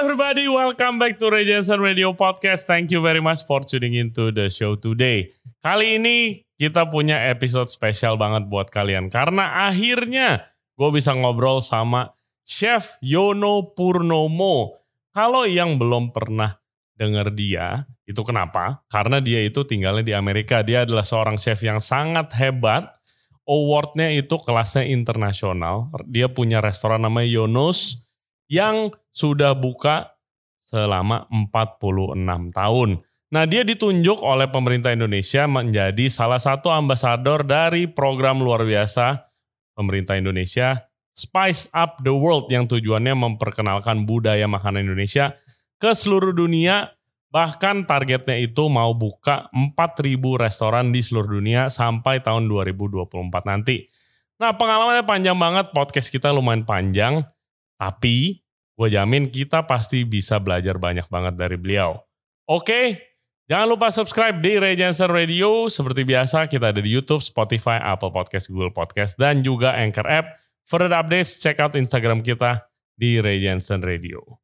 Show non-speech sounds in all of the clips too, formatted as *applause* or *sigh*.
everybody, welcome back to Ray Radio Podcast. Thank you very much for tuning into the show today. Kali ini kita punya episode spesial banget buat kalian karena akhirnya gue bisa ngobrol sama Chef Yono Purnomo. Kalau yang belum pernah denger dia, itu kenapa? Karena dia itu tinggalnya di Amerika. Dia adalah seorang chef yang sangat hebat. Awardnya itu kelasnya internasional. Dia punya restoran namanya Yonos yang sudah buka selama 46 tahun. Nah, dia ditunjuk oleh pemerintah Indonesia menjadi salah satu ambasador dari program luar biasa pemerintah Indonesia Spice Up the World yang tujuannya memperkenalkan budaya makanan Indonesia ke seluruh dunia. Bahkan targetnya itu mau buka 4.000 restoran di seluruh dunia sampai tahun 2024 nanti. Nah pengalamannya panjang banget, podcast kita lumayan panjang. Tapi gue jamin kita pasti bisa belajar banyak banget dari beliau. Oke, jangan lupa subscribe di Ray Jensen Radio. Seperti biasa kita ada di YouTube, Spotify, Apple Podcast, Google Podcast, dan juga Anchor App. For the updates, check out Instagram kita di Ray Jensen Radio.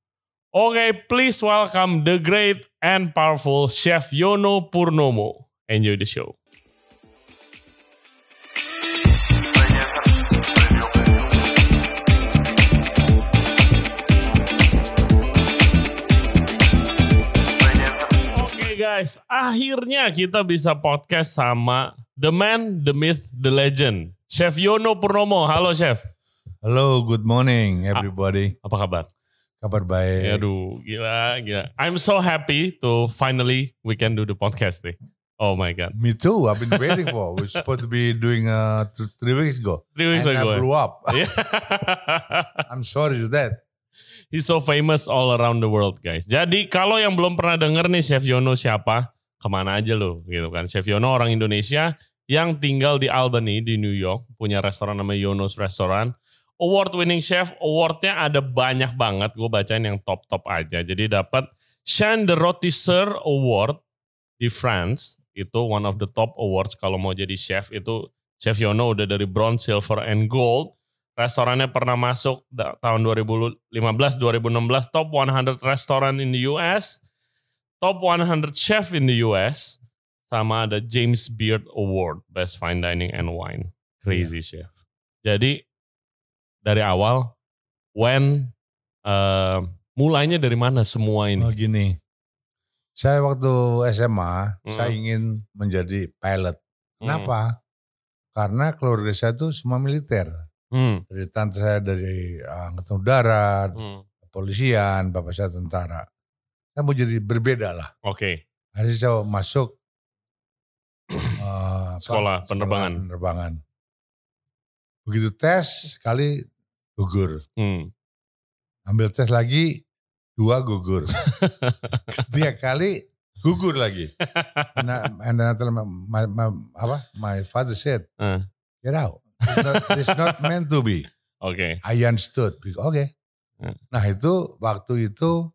Oke, okay, please welcome the great and powerful Chef Yono Purnomo. Enjoy the show. Guys, akhirnya kita bisa podcast sama the man, the myth, the legend. Chef Yono Purnomo. Halo Chef. Halo, good morning everybody. Apa kabar? Kabar baik. Aduh, gila, gila. I'm so happy to finally we can do the podcast nih. Oh my god. Me too. I've been waiting for. We're supposed to be doing uh th- three weeks ago. Three weeks and ago. I blew up. *laughs* Yeah. I'm sorry to that. He's so famous all around the world, guys. Jadi kalau yang belum pernah denger nih Chef Yono siapa, ke mana aja lo, gitu kan? Chef Yono orang Indonesia yang tinggal di Albany di New York, punya restoran namanya Yono's Restaurant. Award winning chef, awardnya ada banyak banget. Gue bacain yang top-top aja. Jadi dapat Chan de Rotisseur Award di France. Itu one of the top awards kalau mau jadi chef. Itu Chef Yono udah dari bronze, silver, and gold. Restorannya pernah masuk tahun 2015-2016 top 100 restoran in the US. Top 100 chef in the US. Sama ada James Beard Award, Best Fine Dining and Wine. Crazy yeah. chef. Jadi dari awal when uh, mulainya dari mana semua ini? Oh gini. Saya waktu SMA, hmm. saya ingin menjadi pilot. Kenapa? Hmm. Karena keluarga saya itu semua militer. Hmm. Dari tante saya dari angkatan udara, hmm. kepolisian, bapak saya tentara. Saya mau jadi berbeda lah. Oke. Okay. Akhirnya saya masuk *clears throat* uh, sekolah apa? penerbangan. Sekolah penerbangan. Begitu tes sekali gugur. Hmm. Ambil tes lagi, dua gugur. *laughs* Ketiga kali gugur lagi. *laughs* Nah, and then my, my, apa? My father said, uh. get out. It's not, it's not meant to be. Oke. Okay. I understood. Oke. Okay. Uh. Nah itu waktu itu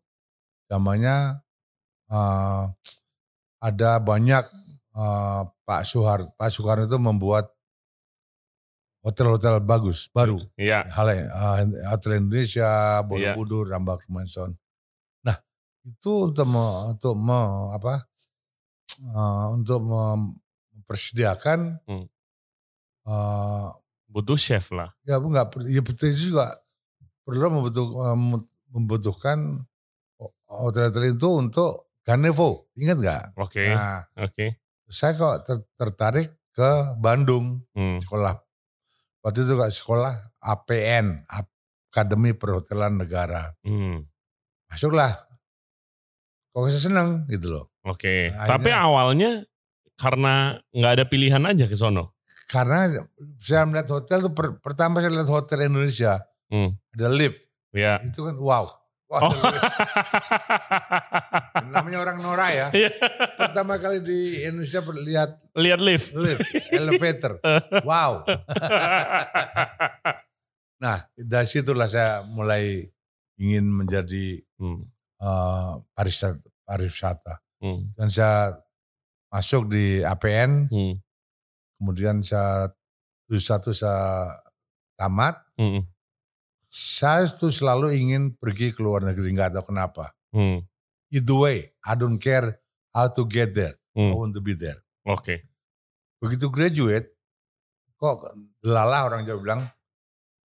namanya uh, ada banyak uh, Pak Soeharto. Pak Soeharto itu membuat hotel-hotel bagus baru. Iya. Hal uh, Hotel Indonesia, Borobudur, iya. Rambak, Manson. Nah, itu untuk me, untuk me, apa? Uh, untuk mempersediakan hmm. uh, butuh chef lah. Ya, enggak ya betul juga perlu membutuh, membutuhkan hotel-hotel itu untuk Ganevo. Ingat nggak? Oke. Okay. Nah, oke. Okay. Saya kok ter, tertarik ke Bandung, hmm. sekolah waktu itu gak sekolah APN Akademi Perhotelan Negara hmm. masuklah kok saya seneng gitu loh oke okay. nah, tapi awalnya karena nggak ada pilihan aja ke sono karena saya melihat hotel tuh per, pertama saya lihat hotel Indonesia hmm. ada lift ya itu kan wow Wah, oh. *laughs* namanya orang Nora ya. Iya. Pertama kali di Indonesia lihat lihat lift, lift, *laughs* elevator. wow. nah, dari situlah saya mulai ingin menjadi hmm. uh, pariwisata. pariwisata. Hmm. Dan saya masuk di APN. Hmm. Kemudian saya satu saya tamat. Hmm Saya tuh selalu ingin pergi ke luar negeri, nggak tahu kenapa. Hmm. Either way, I don't care how to get there. I Hmm. want to be there. Oke. Begitu graduate, kok lala orang Jawa bilang,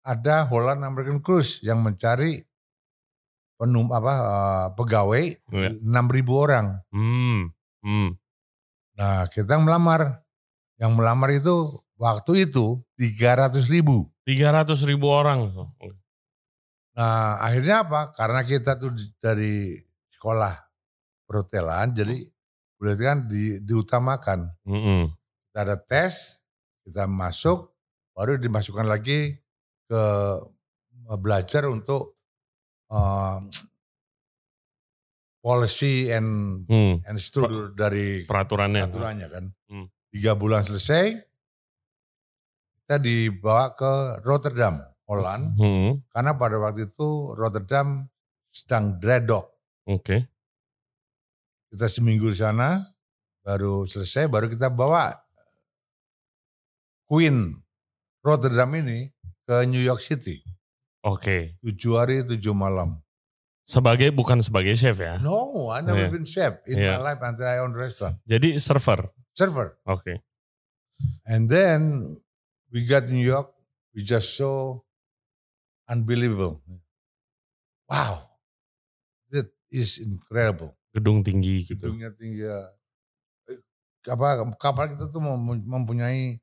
ada Holland American Cruise yang mencari penum apa eh, pegawai Iya. 6.000 orang. Hmm. Hmm. Nah kita melamar, yang melamar itu waktu itu 300 ribu. 300 ribu orang. Nah akhirnya apa? Karena kita tuh dari sekolah perhotelan, jadi berarti kan di, diutamakan. Hmm. Kita ada tes, kita masuk, baru dimasukkan lagi ke eh, belajar untuk eh, *tsk* policy and Hmm. and struktur dari Peraturannya. aturannya kan. Hmm. Tiga bulan selesai, kita dibawa ke Rotterdam, Holland. Hmm. Karena pada waktu itu Rotterdam sedang dreadlock. Oke. Kita seminggu di sana, baru selesai, baru kita bawa Queen Rotterdam ini ke New York City. Oke. Tujuh hari, tujuh malam. Sebagai bukan sebagai chef ya. No, I never Yeah. been chef in Yeah. my life until I own restaurant. Jadi server. Server. Oke. And then we got New York, we just so unbelievable. Wow, that is incredible. Gedung tinggi gitu. Gedungnya tinggi. ya. Apa kapal kita tuh mem- mempunyai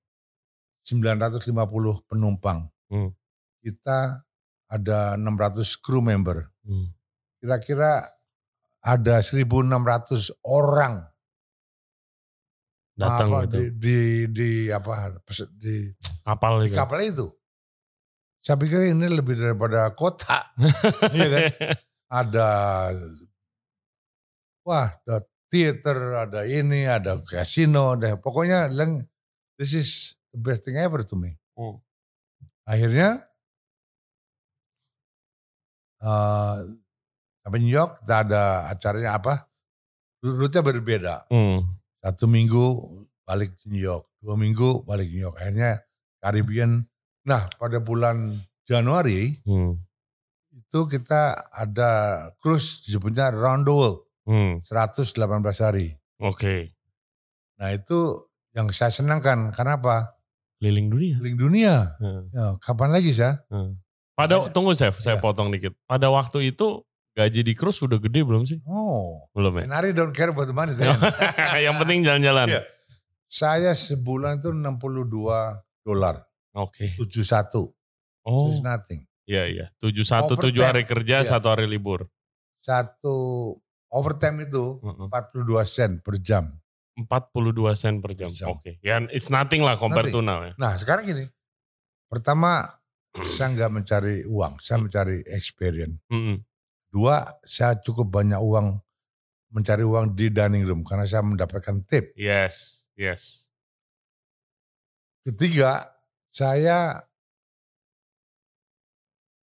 950 penumpang. Hmm. Kita ada 600 crew member. Hmm. Kira-kira ada 1.600 orang Datang apa, gitu. di, di, di apa di Kapal di itu. kapal itu. Saya pikir ini lebih daripada kota. *laughs* Iya kan? Ada wah, ada theater, ada ini, ada kasino, ada pokoknya leng this is the best thing ever to me. Hmm. Akhirnya sampai New York kita ada acaranya apa? Rute berbeda. Hmm. Satu minggu balik ke New York, dua minggu balik ke New York. Akhirnya Caribbean. Nah pada bulan Januari Hmm. itu kita ada cruise disebutnya Round the World Hmm. 118 hari. Oke. Nah itu yang saya senangkan. Karena apa? Keliling dunia. Keliling dunia. Hmm. Ya, kapan lagi saya? Pada Makanya- tunggu chef, saya Iya. potong dikit. Pada waktu itu gaji di cruise sudah gede belum sih? Oh, Belum ya. and I really don't care about the money. Yang penting jalan-jalan. Iya. Saya sebulan itu 62 dolar, Oke. 71. Oh, This is nothing. iya iya. Tujuh satu Overtime. tujuh hari kerja, Iya. satu hari libur. Satu overtime itu Heeh. 42 sen per jam. 42 sen per jam. Per jam. Oke. Ya, it's nothing lah compared to now ya. Nah sekarang gini, pertama saya nggak mencari uang, saya mencari experience. Mm-mm. Dua, saya cukup banyak uang mencari uang di dining room karena saya mendapatkan tip. Yes, yes. Ketiga, saya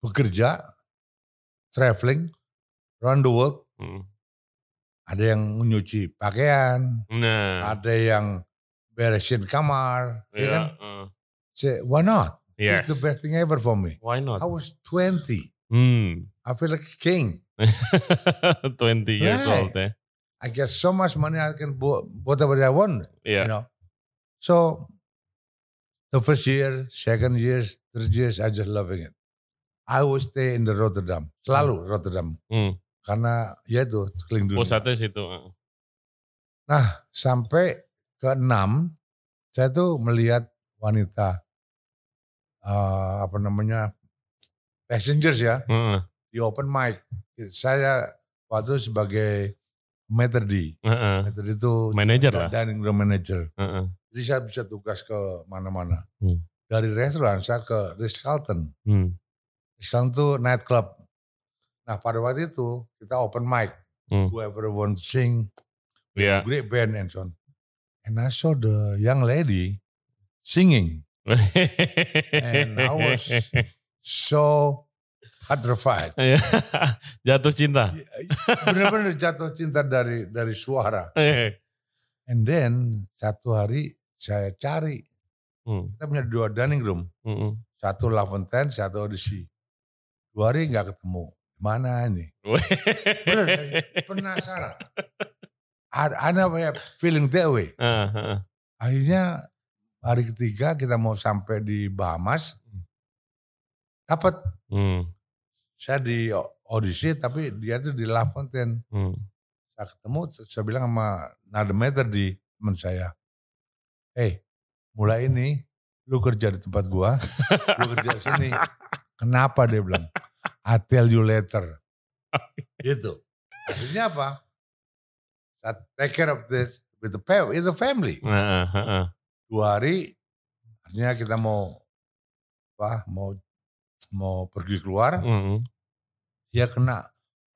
bekerja, traveling, around the world. Mm. Ada yang nyuci pakaian, Nah, ada yang beresin kamar. ya kan? uh, Say, why not? yes. It's the best thing ever for me. Why not? I was 20. Hmm. I feel like a king. *laughs* 20 years Right. old ya. I get so much money I can buy whatever I want. Iya. You know. So the first year, second year, third year, I just loving it. I will stay in the Rotterdam, selalu Rotterdam, Hmm. karena ya itu keliling dunia. Pusatnya situ. uh. Nah sampai ke enam, saya tuh melihat wanita eh, apa namanya passengers ya Heeh, di open mic. Saya waktu sebagai maitre d, heeh. maitre d itu Manager lah. dining room manager. Heeh. Jadi saya bisa tugas ke mana-mana. Hmm. Dari restoran saya ke Ritz Carlton. Hmm. Ritz Carlton itu night club. Nah pada waktu itu kita open mic. Hmm. Whoever want to sing, Iya. great band and so on. And I saw the young lady singing. *laughs* And I was so petrified. Iya. *laughs* Jatuh cinta. Benar-benar jatuh cinta dari dari suara. *laughs* And then satu hari saya cari. Hmm. Kita punya dua dining room. Mm-mm. Satu La Fontaine, satu Odyssey. Dua hari nggak ketemu. Mana ini? *laughs* Bener, penasaran. Ada apa feeling that way. Uh, uh. Akhirnya hari ketiga kita mau sampai di Bahamas. Dapat. Hmm. Saya di audisi tapi dia tuh di La Fontaine. Hmm. Saya ketemu, saya bilang sama Nademeter di teman saya. Eh, hey, mulai ini lu kerja di tempat gua, lu kerja sini. Kenapa dia bilang? I tell you later. Gitu. Akhirnya apa? Saya take care of this with the family. With the family. Uh, uh, uh. Dua hari, akhirnya kita mau apa? Mau mau pergi keluar. Mm. Dia kena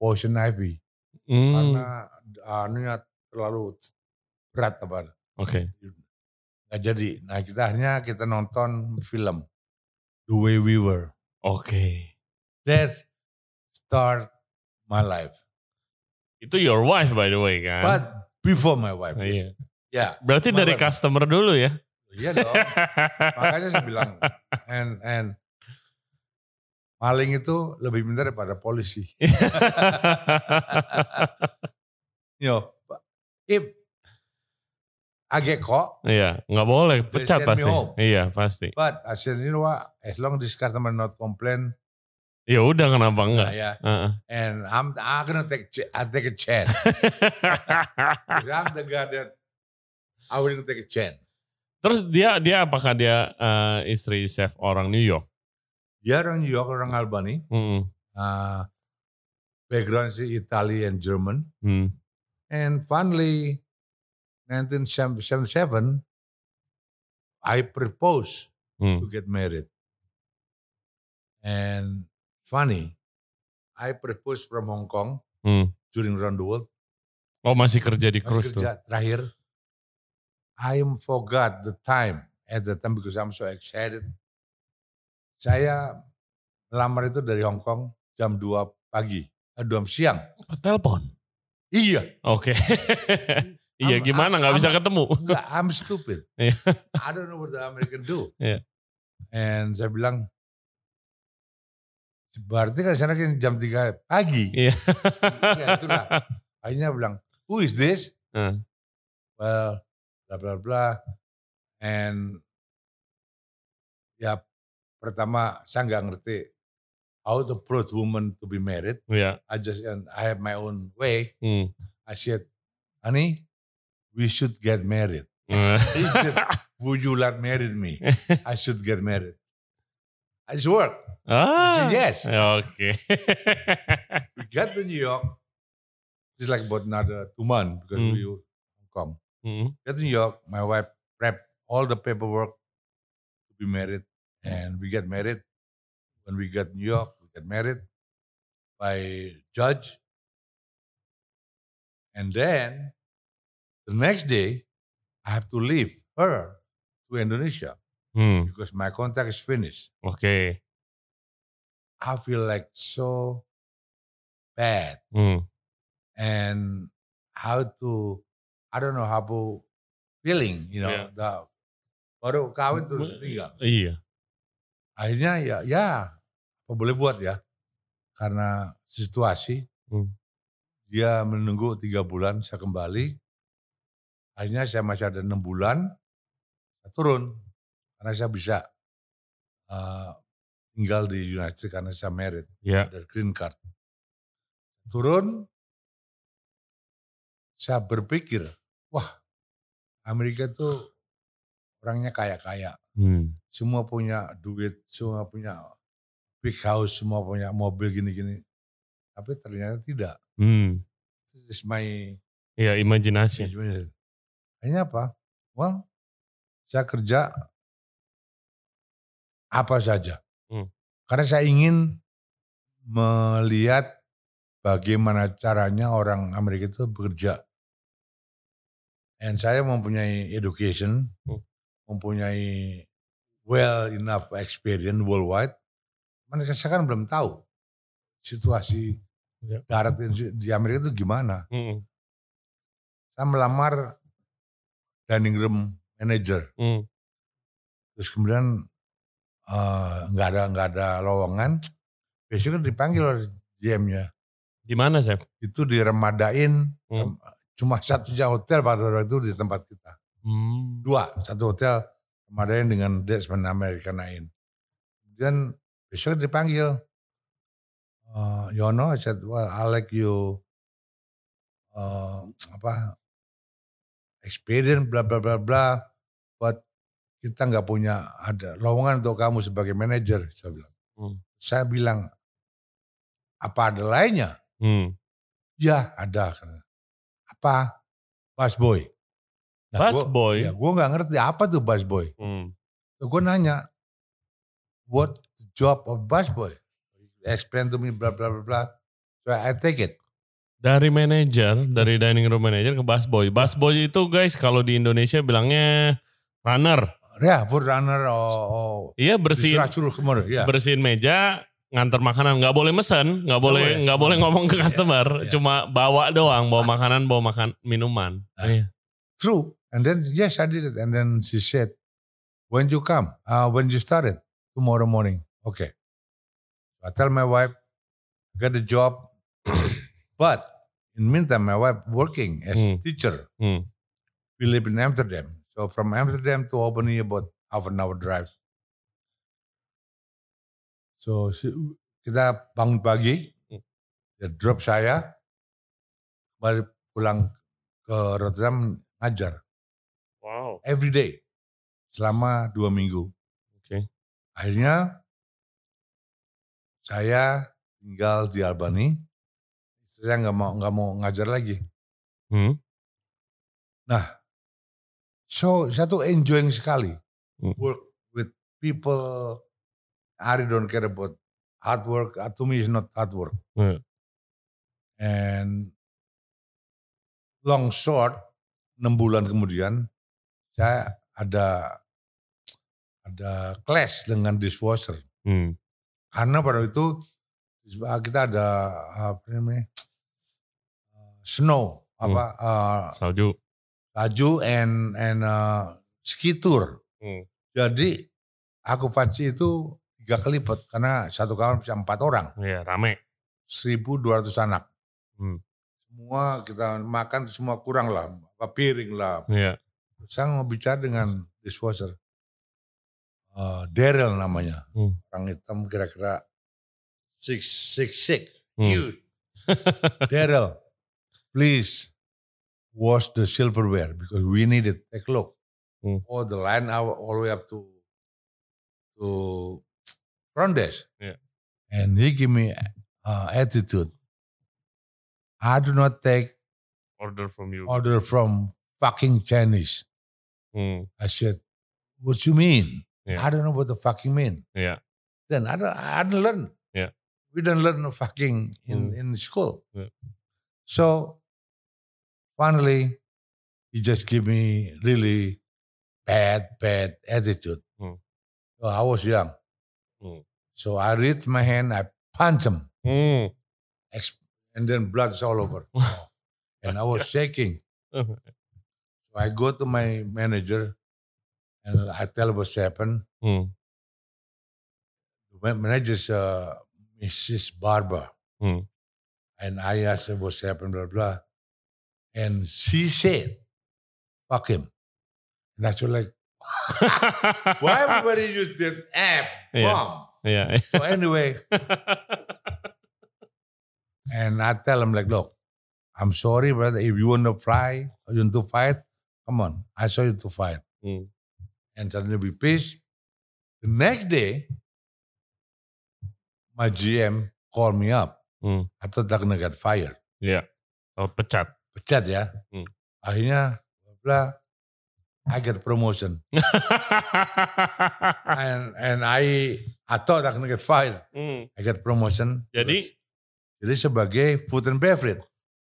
poison ivy. Mm. Karena anunya terlalu berat apa. Oke. Okay. Nggak jadi. Nah kita akhirnya kita nonton film The Way We Were. Oke. Okay. That start my life. Itu your wife by the way kan? But before my wife. Oh, iya. Ya. Berarti dari wife. customer dulu ya? Iya dong. Makanya saya bilang and and maling itu lebih pintar daripada polisi. *laughs* Yo, if agak kok. Iya, nggak boleh pecat pasti. Iya pasti. But know what? As long this customer not complain. Ya udah kenapa enggak? Ya. Uh -uh. And I'm I'm gonna take I take a chance. *laughs* I'm the guy that I will take a chance. Terus dia dia apakah dia uh, istri chef orang New York? Dia orang New York, orang Albany. Mm uh, background sih Italian German. Mm. And finally 1977, I proposed hmm. to get married. And funny, I proposed from Hong Kong hmm. during round the world. Oh masih kerja di cruise tuh? terakhir. I forgot the time at the time because I'm so excited. Saya melamar itu dari Hong Kong jam 2 pagi, eh, 2 siang. Telepon? Iya. Oke. Okay. *laughs* Iya gimana nggak bisa ketemu? Enggak, I'm stupid. *laughs* Iya. I don't know what the American do. Yeah. And saya bilang, berarti kan sana kan jam 3 pagi. Iya. Yeah. ya itulah. Akhirnya bilang, who is this? Uh. Well, bla bla bla. And ya pertama saya nggak ngerti how to approach woman to be married. Yeah. I just and I have my own way. Mm. I said, honey, we should get married. said, Would you like marry me? *laughs* I should get married. I just work. Ah, I said, yes. Okay. we got to New York. It's like about another two months because mm. we come. Mm. Get to New York. My wife prep all the paperwork to be married, and we get married. When we got New York, we get married by judge, and then the next day, I have to leave her to Indonesia hmm. because my contract is finished. Okay. I feel like so bad. Hmm. And how to, I don't know how to feeling, you know, yeah. the, baru kawin tuh tinggal. Iya. Akhirnya ya, ya, apa boleh buat ya. Karena situasi, hmm. dia menunggu tiga bulan, saya kembali. Akhirnya saya masih ada enam bulan, saya turun karena saya bisa uh, tinggal di United States karena saya married, yeah. ada green card. Turun, saya berpikir, wah Amerika itu orangnya kaya-kaya, hmm. semua punya duit, semua punya big house, semua punya mobil gini-gini. Tapi ternyata tidak. Hmm. This is my Ya, imajinasi. Akhirnya apa? Well, saya kerja apa saja. Hmm. Karena saya ingin melihat bagaimana caranya orang Amerika itu bekerja. Dan saya mempunyai education, hmm. Mempunyai well enough experience worldwide. Mereka saya kan belum tahu situasi ya. darat di Amerika itu gimana. Hmm. Saya melamar dining room manager. Hmm. Terus kemudian eh, nggak uh, ada nggak ada lowongan. besok kan dipanggil oleh GM-nya. Di mana, Chef? Itu di Remadain, hmm. cuma satu jam hotel pada waktu itu di tempat kita. Hmm. Dua, satu hotel Remadain dengan Desmond American Nine. Kemudian besok dipanggil, uh, Yono, I said, well, I like you, uh, apa, experience, bla bla bla bla, but kita nggak punya ada lowongan untuk kamu sebagai manajer. Saya bilang, hmm. saya bilang, apa ada lainnya? Hmm. Ya ada. Apa? Busboy. Nah, busboy? Ya, gue gak ngerti apa tuh busboy. Hmm. gue nanya, what job of busboy? Explain to me bla bla bla bla. So I take it. Dari manajer, dari dining room manager ke busboy. Busboy itu guys kalau di Indonesia bilangnya runner. Ya, food runner. Oh, oh. Iya bersihin, ya. bersihin meja, ngantar makanan nggak boleh mesen nggak boleh nggak boleh ngomong ke iya, customer yeah, yeah. cuma bawa doang bawa makanan bawa makan minuman uh, yeah. True. And then yes I did it. And then she said when you come uh, when you started tomorrow morning. Okay. I tell my wife I got a job *coughs* but in meantime my wife working as mm. teacher. Mm. we live in Amsterdam. So from Amsterdam to Albany about half an hour drive. So kita bangun pagi, hmm. dia drop saya, balik pulang ke Rotterdam ngajar. Wow. Every day selama dua minggu. Oke. Okay. Akhirnya saya tinggal di Albany. Saya nggak mau nggak mau ngajar lagi. Hmm. Nah, so saya tuh enjoying sekali hmm. work with people I don't care about hard work. Uh, to me, it's not hard work. Hmm. And long short, enam bulan kemudian saya ada ada clash dengan dishwasher. Hmm. Karena pada itu kita ada apa namanya snow apa hmm. uh, salju salju and and uh, ski tour. Hmm. Jadi aku Faci itu tiga kali lipat karena satu kamar bisa empat orang. Iya, rame. 1.200 anak. Hmm. Semua kita makan semua kurang lah, apa piring lah. Iya. Saya mau bicara dengan dishwasher. Uh, Daryl namanya. Hmm. Orang hitam kira-kira six six six. Hmm. Huge. *laughs* Daryl, please wash the silverware because we need it. Take a look. Hmm. All the line all the way up to to front desk. Yeah. And he give me uh, attitude. I do not take order from you. Order from fucking Chinese. Mm. I said, what you mean? Yeah. I don't know what the fucking mean. Yeah. Then I don't, I don't learn. Yeah. We don't learn no fucking in, mm. in school. Yeah. So finally, he just give me really bad, bad attitude. Mm. So I was young. Mm. So I raised my hand, I punch him. Mm. And then blood's all over. *laughs* and I was *laughs* shaking. so I go to my manager and I tell what's happened. Mm. The manager's uh, Mrs. Barber. Mm. And I asked her what's happened, blah, blah. And she said, fuck him. And I was like, *laughs* why everybody use the app *laughs* bomb? Yeah. yeah. so anyway, and I tell him like, look, I'm sorry, brother. If you want to fly, you want to fight, come on. I saw you to fight. Mm. And suddenly we peace. The next day, my GM called me up. Mm. I thought I'm gonna get fired. Yeah. Oh, pecat. Pecat ya. Mm. Akhirnya, blah, I get promotion. *laughs* and and I I thought I can get fired. Mm. I get promotion. Jadi terus, jadi sebagai food and beverage.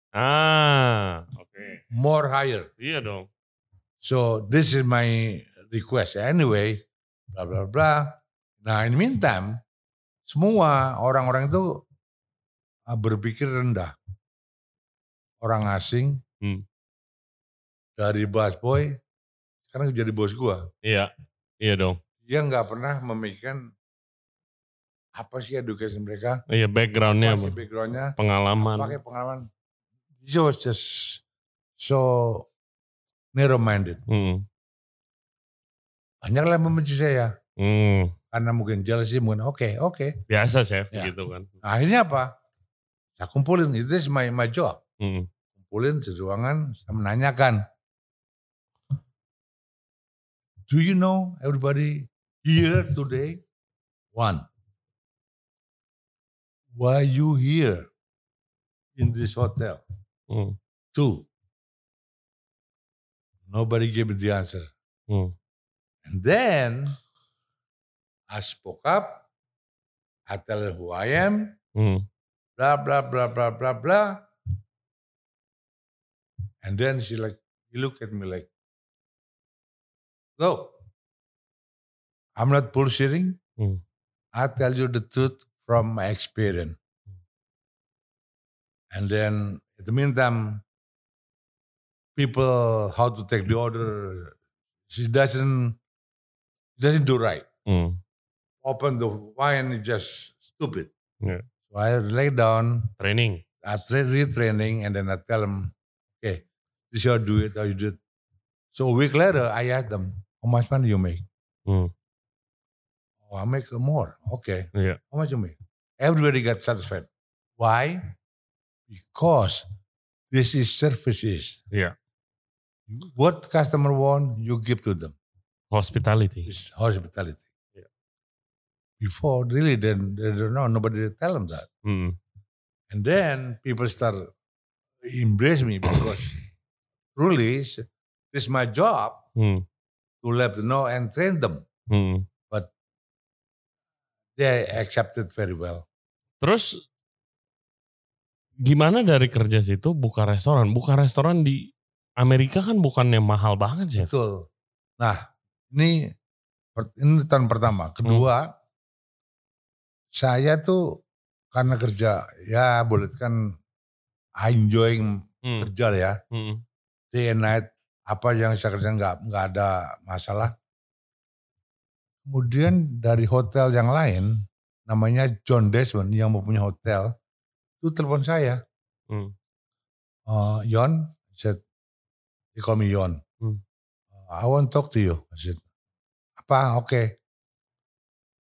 Ah, oke. Okay. More higher. Iya dong. So this is my request. Anyway, bla bla bla. Nah, in the meantime, semua orang-orang itu ah, berpikir rendah. Orang asing hmm. dari busboy sekarang jadi bos gua. Iya, iya dong. Dia nggak pernah memikirkan apa sih edukasi mereka? Iya backgroundnya, apa sih backgroundnya, pengalaman. Pakai pengalaman. He was just so narrow minded. Hmm. Banyak lah membenci saya. Hmm. Karena mungkin jealousy, mungkin oke, okay, oke. Okay. Biasa chef ya. gitu kan. Nah, akhirnya apa? Saya kumpulin, itu is my, my job. Hmm. Kumpulin di ruangan, saya menanyakan. Do you know everybody here today? One. Why you here in this hotel? Hmm. Two. Nobody gave me the answer. Hmm. And then I spoke up. I tell her who I am. Mm. Blah blah blah blah blah blah. And then she like, he looked at me like, look, I'm not bullshitting. Mm. I tell you the truth from my experience. And then the meantime, people how to take the order. She doesn't doesn't do right. Mm open the wine is just stupid. Yeah. So I lay down. Training. I tra- retraining and then I tell them, okay, this is how do it, how you do it. So a week later, I ask them, how much money you make? Mm. Oh, I make more. Okay. Yeah. How much you make? Everybody got satisfied. Why? Because this is services. Yeah. What customer want, you give to them. Hospitality. It's hospitality before really they, they don't know nobody tell them that mm. and then people start embrace me because truly is my job mm. to let them know and train them mm. but they accepted very well terus gimana dari kerja situ buka restoran buka restoran di Amerika kan bukannya mahal banget sih betul nah ini ini tahun pertama kedua saya tuh karena kerja ya boleh kan I enjoying hmm. kerja ya. Hmm. Day and night apa yang saya kerjakan nggak nggak ada masalah. Kemudian dari hotel yang lain namanya John Desmond yang mempunyai hotel itu telepon saya. Hmm. Uh, Yon, I said, he call me Yon. Hmm. Uh, I want to talk to you. I said, apa? Oke. Okay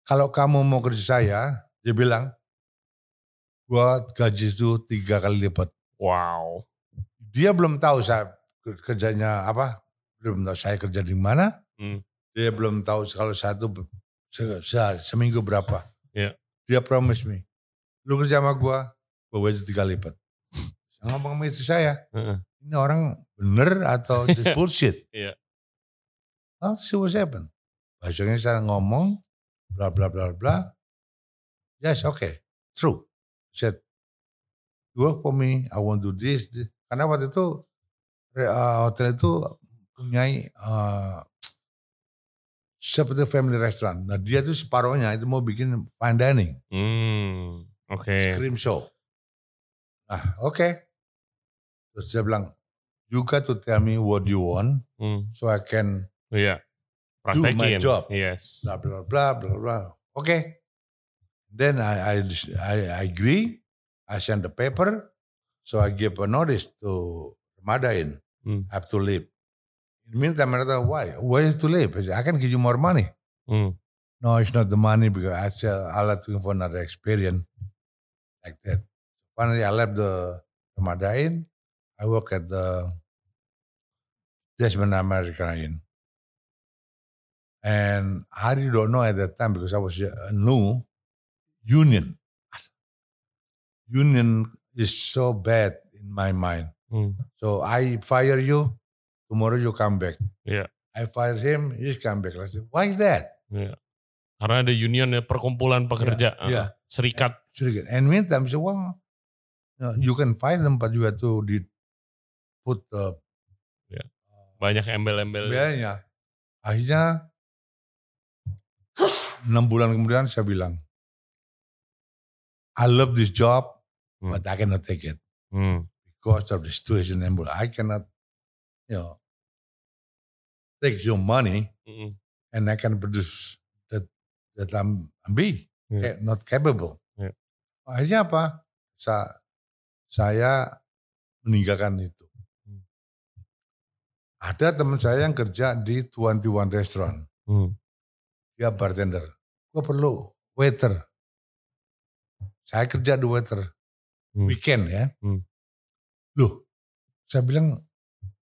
kalau kamu mau kerja saya, dia bilang, gua gaji itu tiga kali lipat. Wow. Dia belum tahu saya kerjanya apa, belum tahu saya kerja di mana. Hmm. Dia belum tahu kalau satu se se seminggu berapa. Yeah. Dia promise me, lu kerja sama gua, gaji tiga lipat. *laughs* saya ngomong sama istri saya, ini orang bener atau *laughs* bullshit? yeah. Well, see what happened. Besoknya saya ngomong, blah blah blah blah. Yes, okay, true. Said, work for me, I want to do this. this. Karena waktu itu uh, hotel itu punya uh, seperti family restaurant. Nah dia tuh separohnya itu mau bikin fine dining. Hmm, oke. Okay. Scream show. Nah oke. Okay. Terus dia bilang, you got to tell me what you want, hmm. so I can yeah do my job. Yes. Blah blah blah blah blah. Okay. Then I I I, agree. I send the paper. So I give a notice to Madain. Mm. I have to leave. In the meantime, I thought, why? Why is to leave? I, said, I can give you more money. Mm. No, it's not the money because I said I like to for another experience like that. Finally, I left the Madain. I work at the Desmond American and I really don't know at that time because I was new union. Union is so bad in my mind. Mm. So I fire you, tomorrow you come back. Yeah. I fire him, he's come back. I said, why is that? Yeah. Karena ada union ya, perkumpulan pekerja. Yeah. yeah. Serikat. Serikat. And meantime, so, well, you can them, but you have to put the... Yeah. Banyak embel-embel. Banyak. Akhirnya Enam bulan kemudian saya bilang, I love this job, hmm. but I cannot take it. Hmm. Because of the situation in I cannot, you know, take your money hmm. and I can produce that that I'm, I'm be. yeah. not capable. Yeah. Akhirnya apa? Sa saya meninggalkan itu. Hmm. Ada teman saya yang kerja di Tuan Tuan Restaurant. Hmm. Dia bartender. Gue perlu waiter. Saya kerja di waiter. Hmm. Weekend ya. Hmm. Loh, saya bilang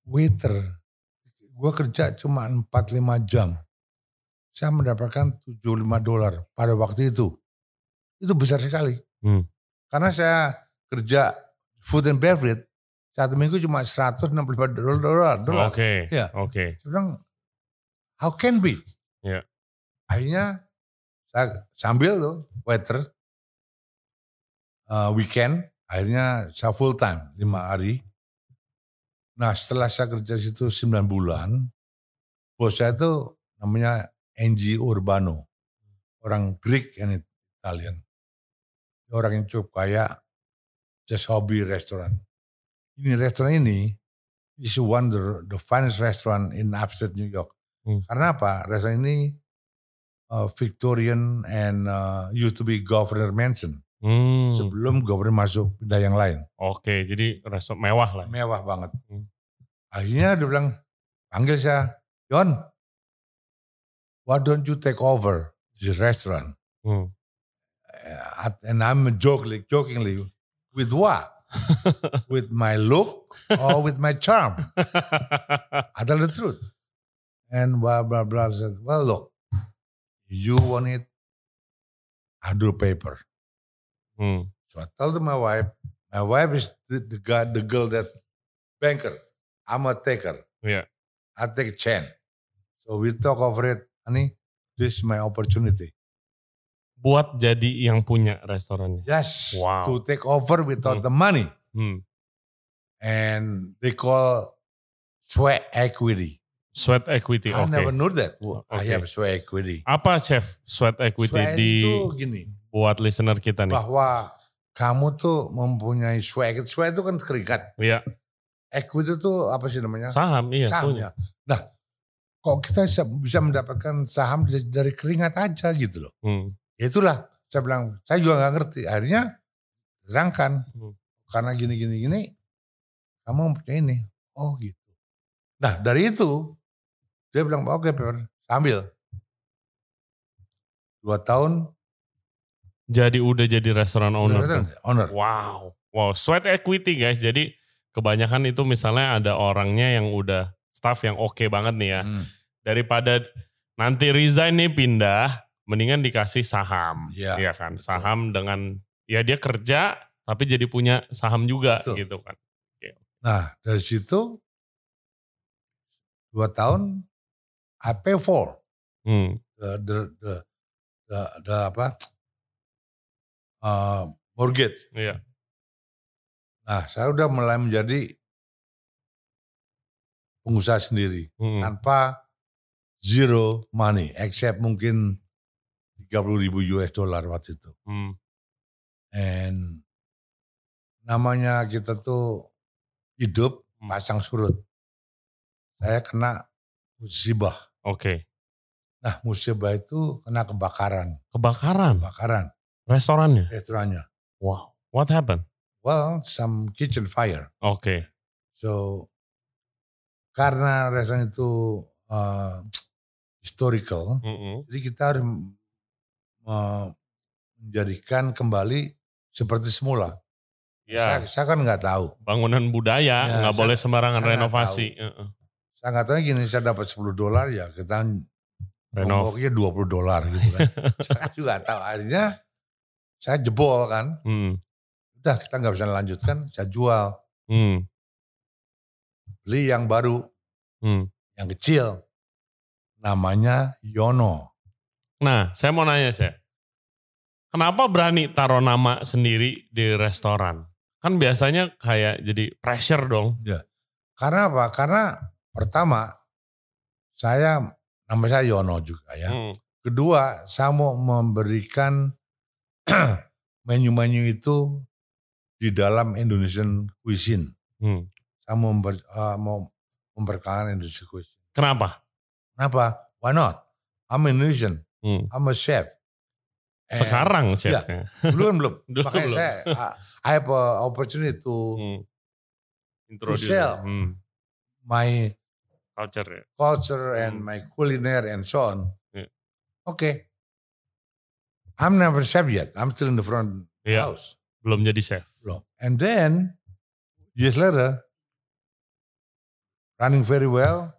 waiter. Gue kerja cuma 4-5 jam saya mendapatkan 75 dolar pada waktu itu. Itu besar sekali. Hmm. Karena saya kerja food and beverage, satu minggu cuma 165 dolar. Oke. Okay. Ya. Oke. Okay. Bilang, how can be? Ya. Yeah. Akhirnya saya sambil tuh waiter uh, weekend, akhirnya saya full time lima hari. Nah setelah saya kerja situ 9 bulan, bos saya itu namanya Angie Urbano. Orang Greek yang Italian. Orang yang cukup kaya, just hobby restoran. Ini restoran ini is one the, the finest restaurant in upstate New York. Hmm. Karena apa? Restoran ini uh, Victorian and uh, used to be Governor Mansion. Hmm. Sebelum Governor masuk pindah yang lain. Oke, jadi restoran mewah lah. Mewah banget. Hmm. Akhirnya dia bilang, panggil saya, John, why don't you take over this restaurant? Hmm. Uh, and I'm joking, jokingly, with what? *laughs* with my look or with my charm? *laughs* I tell the truth. And blah, blah, blah. I said, well, look, you want it, I do paper. Hmm. So I told my wife, my wife is the, the guy, the girl that banker. I'm a taker. Yeah. I take a chance. So we talk over it honey, this is my opportunity. Buat jadi yang punya restorannya. Yes. Wow. To take over without hmm. the money. Hmm. And they call sweat equity. Sweat equity. I okay. never knew that. Okay. I have sweat equity. Apa chef sweat equity sweat di itu gini. Buat listener kita nih. Bahwa kamu tuh mempunyai sweat. Sweat itu kan keringat. Iya. Equity itu apa sih namanya? Saham, iya. Saham ya. Nah, kok kita bisa mendapatkan saham dari keringat aja gitu loh. Hmm. Ya itulah saya bilang, saya juga nggak ngerti. Akhirnya terangkan hmm. karena gini gini gini, kamu punya ini. Oh gitu. Nah dari itu dia bilang oke okay, ambil dua tahun. Jadi udah jadi restoran owner. Restoran, owner. Wow, wow, sweat equity guys. Jadi kebanyakan itu misalnya ada orangnya yang udah staff yang oke okay banget nih ya. Hmm. Daripada nanti resign nih pindah, mendingan dikasih saham. Ya, ya kan? Betul. Saham dengan ya dia kerja tapi jadi punya saham juga betul. gitu kan. Okay. Nah, dari situ dua tahun I pay for hmm. the, the, the, the, the apa uh, *tsk* mortgage. Iya. Nah, saya udah mulai menjadi pengusaha sendiri hmm. tanpa zero money except mungkin 30 ribu US dollar waktu itu. Hmm. And namanya kita tuh hidup hmm. pasang surut. Saya kena musibah. Oke. Okay. Nah musibah itu kena kebakaran. Kebakaran? Kebakaran. Restorannya? Restorannya. Wow. What happened? Well, some kitchen fire. Oke. Okay. So karena restoran itu uh, *tsk* historical, mm -hmm. jadi kita harus menjadikan kembali seperti semula. Ya. Saya, saya kan nggak tahu. Bangunan budaya ya, nggak boleh sembarangan saya renovasi. -uh. Saya nggak tahu gini, saya dapat 10 dolar ya kita renov dua 20 dolar gitu kan. *laughs* saya juga tahu akhirnya saya jebol kan. Hmm. Udah kita nggak bisa lanjutkan, saya jual. Hmm beli yang baru, hmm. yang kecil, namanya Yono. Nah, saya mau nanya saya, kenapa berani taruh nama sendiri di restoran? Kan biasanya kayak jadi pressure dong. Ya, karena apa? Karena pertama saya nama saya Yono juga ya. Hmm. Kedua, saya mau memberikan *clears throat* menu-menu itu di dalam Indonesian cuisine. Hmm saya mau, member, uh, mau memperkenalkan industri kuis. Kenapa? Kenapa? Why not? I'm Indonesian. Hmm. I'm a chef. Sekarang ya, chefnya. belum belum. *laughs* Dulu Makanya belum. saya I- have a opportunity to Hmm. Introduce sell. hmm. my culture ya. culture and Hmm. my culinary and so on. Yeah. Okay. I'm never chef yet. I'm still in the front Iya. house. Belum jadi chef. Belum. And then years later, running very well,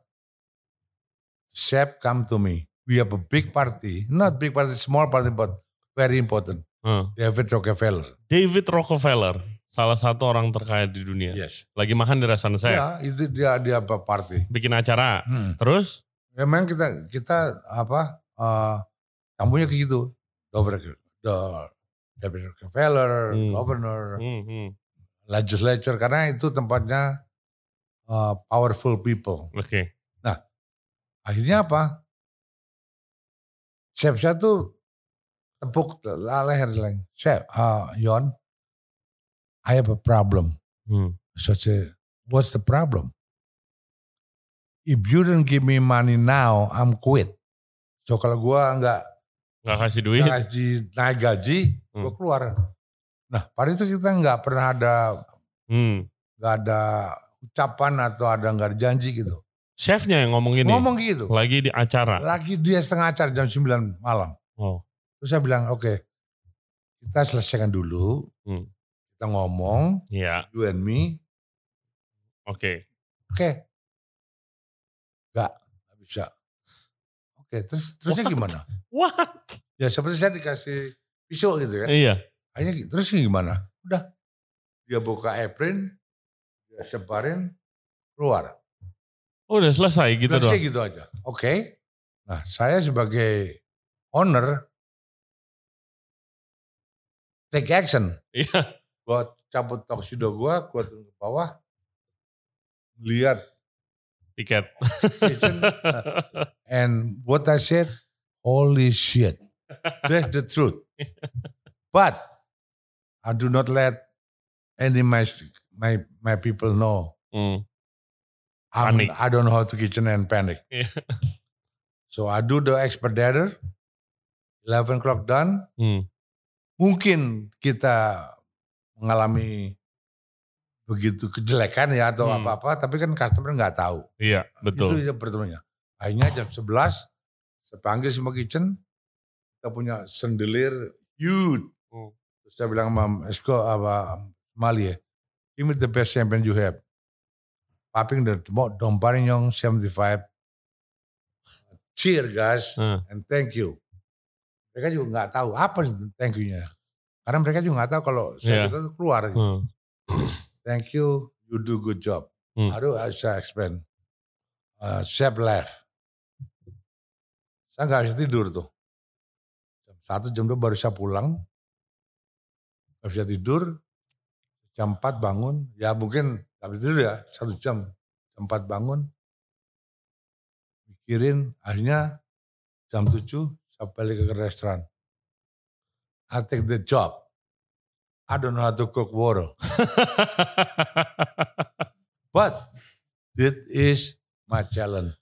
chef come to me. We have a big party, not big party, small party, but very important. Hmm. David Rockefeller. David Rockefeller, salah satu orang terkaya di dunia. Yes. Lagi makan di restoran saya. Ya, itu dia dia apa party. Bikin acara. Hmm. Terus? Ya, memang kita kita apa eh tamunya kayak gitu. David the David Rockefeller, Hmm. governor, Hmm, hmm. legislature karena itu tempatnya eh, powerful people. Oke. Akhirnya apa? Chef saya tuh tepuk leher lagi. Chef, uh, Yon, I have a problem. Hmm. So say, what's the problem? If you don't give me money now, I'm quit. So kalau gua nggak Nggak kasih duit. gaji naik gaji, gua Hmm. keluar. Nah, pada itu kita nggak pernah ada Hmm. nggak ada ucapan atau ada nggak ada janji gitu. Chefnya yang ngomong gini. Ngomong gitu. Lagi di acara. Lagi dia setengah acara jam 9 malam. Oh. Terus saya bilang, oke, kita selesaikan dulu. Hmm. Kita ngomong, Iya. you and me. Oke. Oke. Gak, gak bisa. Oke, terus terusnya gimana? Wah. Ya seperti saya dikasih pisau gitu kan. Iya. Akhirnya terus gimana? Udah. Dia buka apron, dia sebarin, keluar. Oh, udah selesai gitu Udah doang. gitu aja. Oke. Nah saya sebagai owner, take action. Iya. Gua cabut toksido gua, gua turun ke bawah, lihat Tiket. *laughs* and what I said, holy shit, that's the truth. But I do not let any my my my people know Hmm. I'm, Panik. I don't know how to kitchen and panic. *laughs* Yeah. So I do the expeditor, 11 o'clock done. Hmm. Mungkin kita mengalami begitu kejelekan ya atau Hmm. apa-apa, tapi kan customer nggak tahu. Iya, betul. Itu yang pertemuannya. Akhirnya jam 11, saya panggil semua kitchen, kita punya sendelir huge. Hmm. Terus saya bilang sama Esko, apa Mali ya, give me the best champagne you have. Popping the Dom Perignon 75. Cheer guys, Hmm. and thank you. Mereka juga nggak tahu apa itu thank you-nya. Karena mereka juga nggak tahu kalau saya kita tuh keluar. gitu. Hmm. Thank you, you do good job. Hmm. Baru saya explain. Uh, chef left. Saya nggak bisa tidur tuh. Jam satu, jam dua baru saya pulang. Nggak bisa tidur. Jam 4 bangun. Ya mungkin bisa tidur ya. Satu jam. Jam 4 bangun. Mikirin. Akhirnya jam 7 saya balik ke restoran. I take the job. I don't know how to cook water. *laughs* But this is my challenge.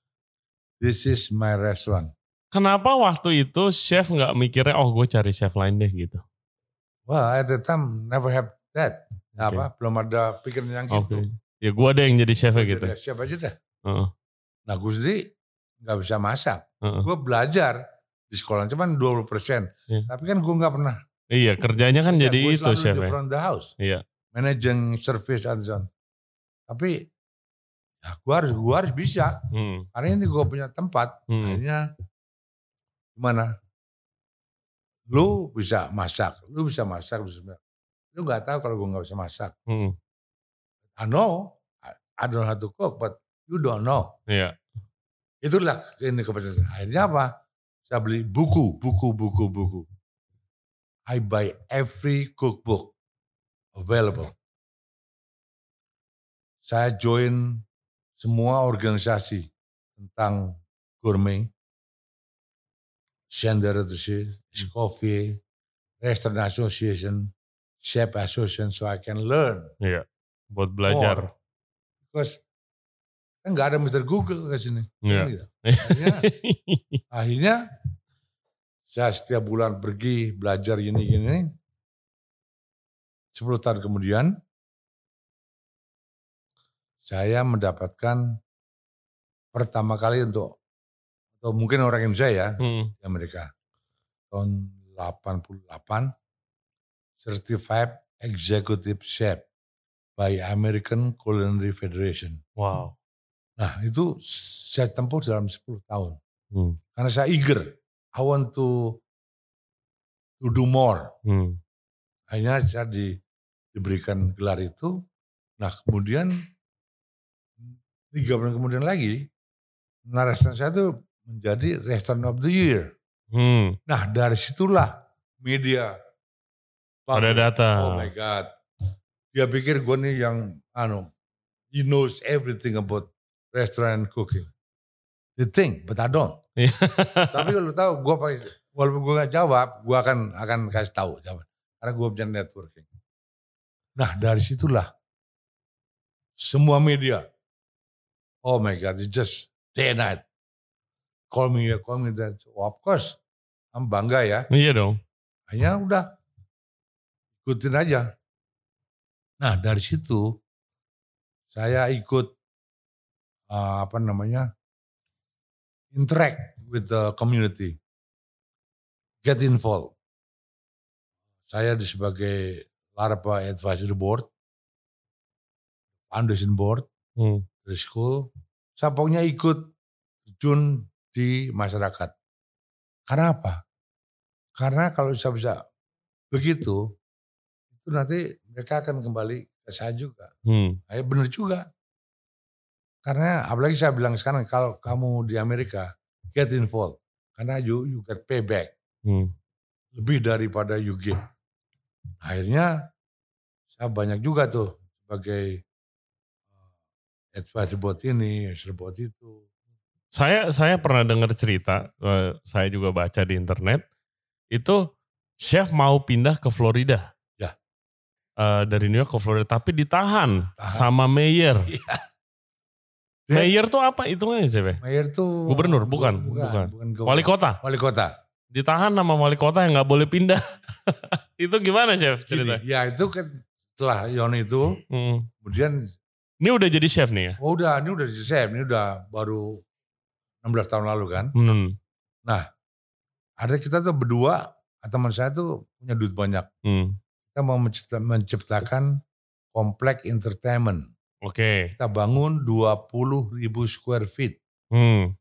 This is my restaurant. Kenapa waktu itu chef nggak mikirnya, oh gue cari chef lain deh gitu? Well, at the time never have that. Oke. Apa? Belum ada pikiran yang Oke. gitu. Ya gue deh yang jadi chefnya gitu. Jadi, Siapa aja dah. Heeh. Nah gue sendiri nggak bisa masak. Heeh. Gue belajar di sekolah cuman 20 persen. Iya. Tapi kan gue nggak pernah. Iya kerjanya kan Ya, jadi gue itu selalu chef di ya. front the house. Iya. Managing service and so on. Tapi ya gue harus gue harus bisa. Hmm. Karena ini gue punya tempat. Hmm. Akhirnya gimana? Lu bisa masak, lu bisa masak, bisa masak. Lu nggak tahu kalau gue nggak bisa masak. Hmm. I know, I, don't know how to cook, but you don't know. Iya. Itulah ini kepercayaan. Akhirnya apa? Saya beli buku, buku, buku, buku. I buy every cookbook available. Saya join semua organisasi tentang gourmet. Gender Escoffier, Restaurant Association, Chef Association, so I can learn. Iya. Buat belajar. Because kan nggak ada Mr. Google ke sini. Iya. Kan gitu. Akhirnya, *laughs* akhirnya Saya setiap bulan pergi belajar ini-ini. 10 tahun kemudian, saya mendapatkan pertama kali untuk, atau mungkin orang Indonesia ya, hmm. Amerika, tahun 88, Certified Executive Chef by American Culinary Federation. Wow. Nah itu saya tempuh dalam 10 tahun. Hmm. Karena saya eager I want to to do more. Hmm. Akhirnya saya di, diberikan gelar itu. Nah kemudian tiga bulan kemudian lagi, restoran saya itu menjadi Restaurant of the Year. Hmm. Nah dari situlah media pada data. Oh my God. Dia pikir gue nih yang, anu, he knows everything about restaurant cooking. You think, but I don't. Iya. *laughs* Tapi kalau tahu, gue pakai walaupun gue gak jawab, gue akan akan kasih tahu jawab. Karena gue punya networking. Nah dari situlah semua media, oh my God, it's just day and night. Call me, call me that. Oh, of course, I'm bangga ya. Iya dong. Hanya udah ikutin aja. Nah dari situ saya ikut uh, apa namanya interact with the community. Get involved. Saya di sebagai Larpa Advisory Board, Foundation Board, hmm. dari school. Saya pokoknya ikut terjun di masyarakat. Karena apa? Karena kalau saya bisa begitu, itu nanti mereka akan kembali ke saya juga. Hmm. Nah, benar juga. Karena apalagi saya bilang sekarang kalau kamu di Amerika get involved karena you you get payback hmm. lebih daripada you give. Akhirnya saya banyak juga tuh sebagai uh, advisor buat ini, buat itu. Saya saya pernah dengar cerita, uh, saya juga baca di internet itu chef mau pindah ke Florida. Uh, dari New York ke Florida, tapi ditahan Tahan. sama mayor. *laughs* Ya Mayor tuh apa hitungannya sih, Mayor tuh gubernur, bukan, bukan. bukan. bukan wali kota. Wali kota. Ditahan sama wali kota yang nggak boleh pindah. *laughs* itu gimana, Chef? Cerita. Gini, ya itu kan setelah Yon itu, hmm. kemudian ini udah jadi chef nih ya? Oh udah, ini udah jadi chef. Ini udah baru 16 tahun lalu kan. Hmm. Nah, ada kita tuh berdua, teman saya tuh punya duit banyak. Hmm. Kita mau menciptakan komplek entertainment. Oke. Kita bangun 20 ribu square feet. Hmm,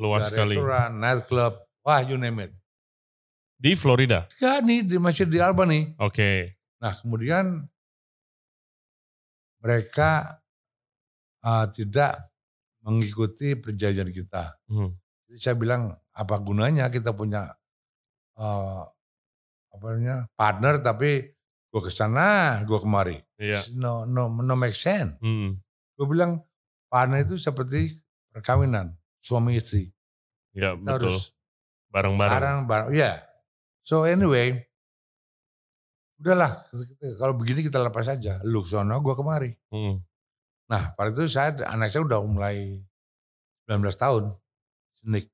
luas sekali. Restoran, nightclub, wah you name it. Di Florida? Ya nih, di masjid di Albany. Oke. Nah kemudian mereka uh, tidak mengikuti perjanjian kita. Hmm. Jadi saya bilang apa gunanya kita punya uh, apa namanya partner tapi gue ke sana, gue kemari. Iya. No, no, no make sense. Hmm. Gue bilang, partner itu seperti perkawinan, suami istri. Ya Kita betul. Bareng-bareng. Bareng-bareng, ya. So anyway, udahlah, kalau begini kita lepas saja. Lu sono, gue kemari. Hmm. Nah, pada itu saya, anak saya udah mulai 19 tahun, senik.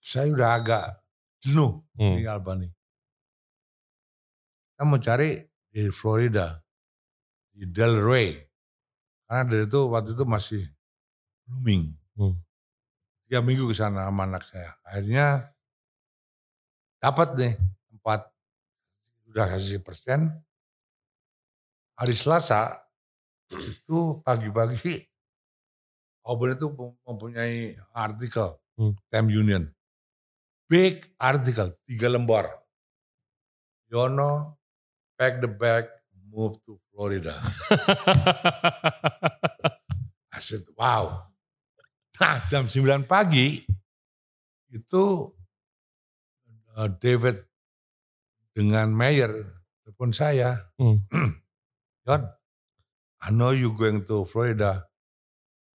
Saya udah agak jenuh hmm. di Albany. Kita mau cari di Florida, di Delray. Karena dari itu waktu itu masih blooming. Hmm. Tiga minggu ke sana sama anak saya. Akhirnya dapat nih tempat udah kasih persen. Hari Selasa itu pagi-pagi Auburn itu mempunyai artikel hmm. Time Union. Big artikel, tiga lembar. Yono pack the bag, move to Florida. *laughs* I said, wow. Nah jam 9 pagi itu uh, David dengan Mayer telepon saya. Hmm. *clears throat* John, I know you going to Florida.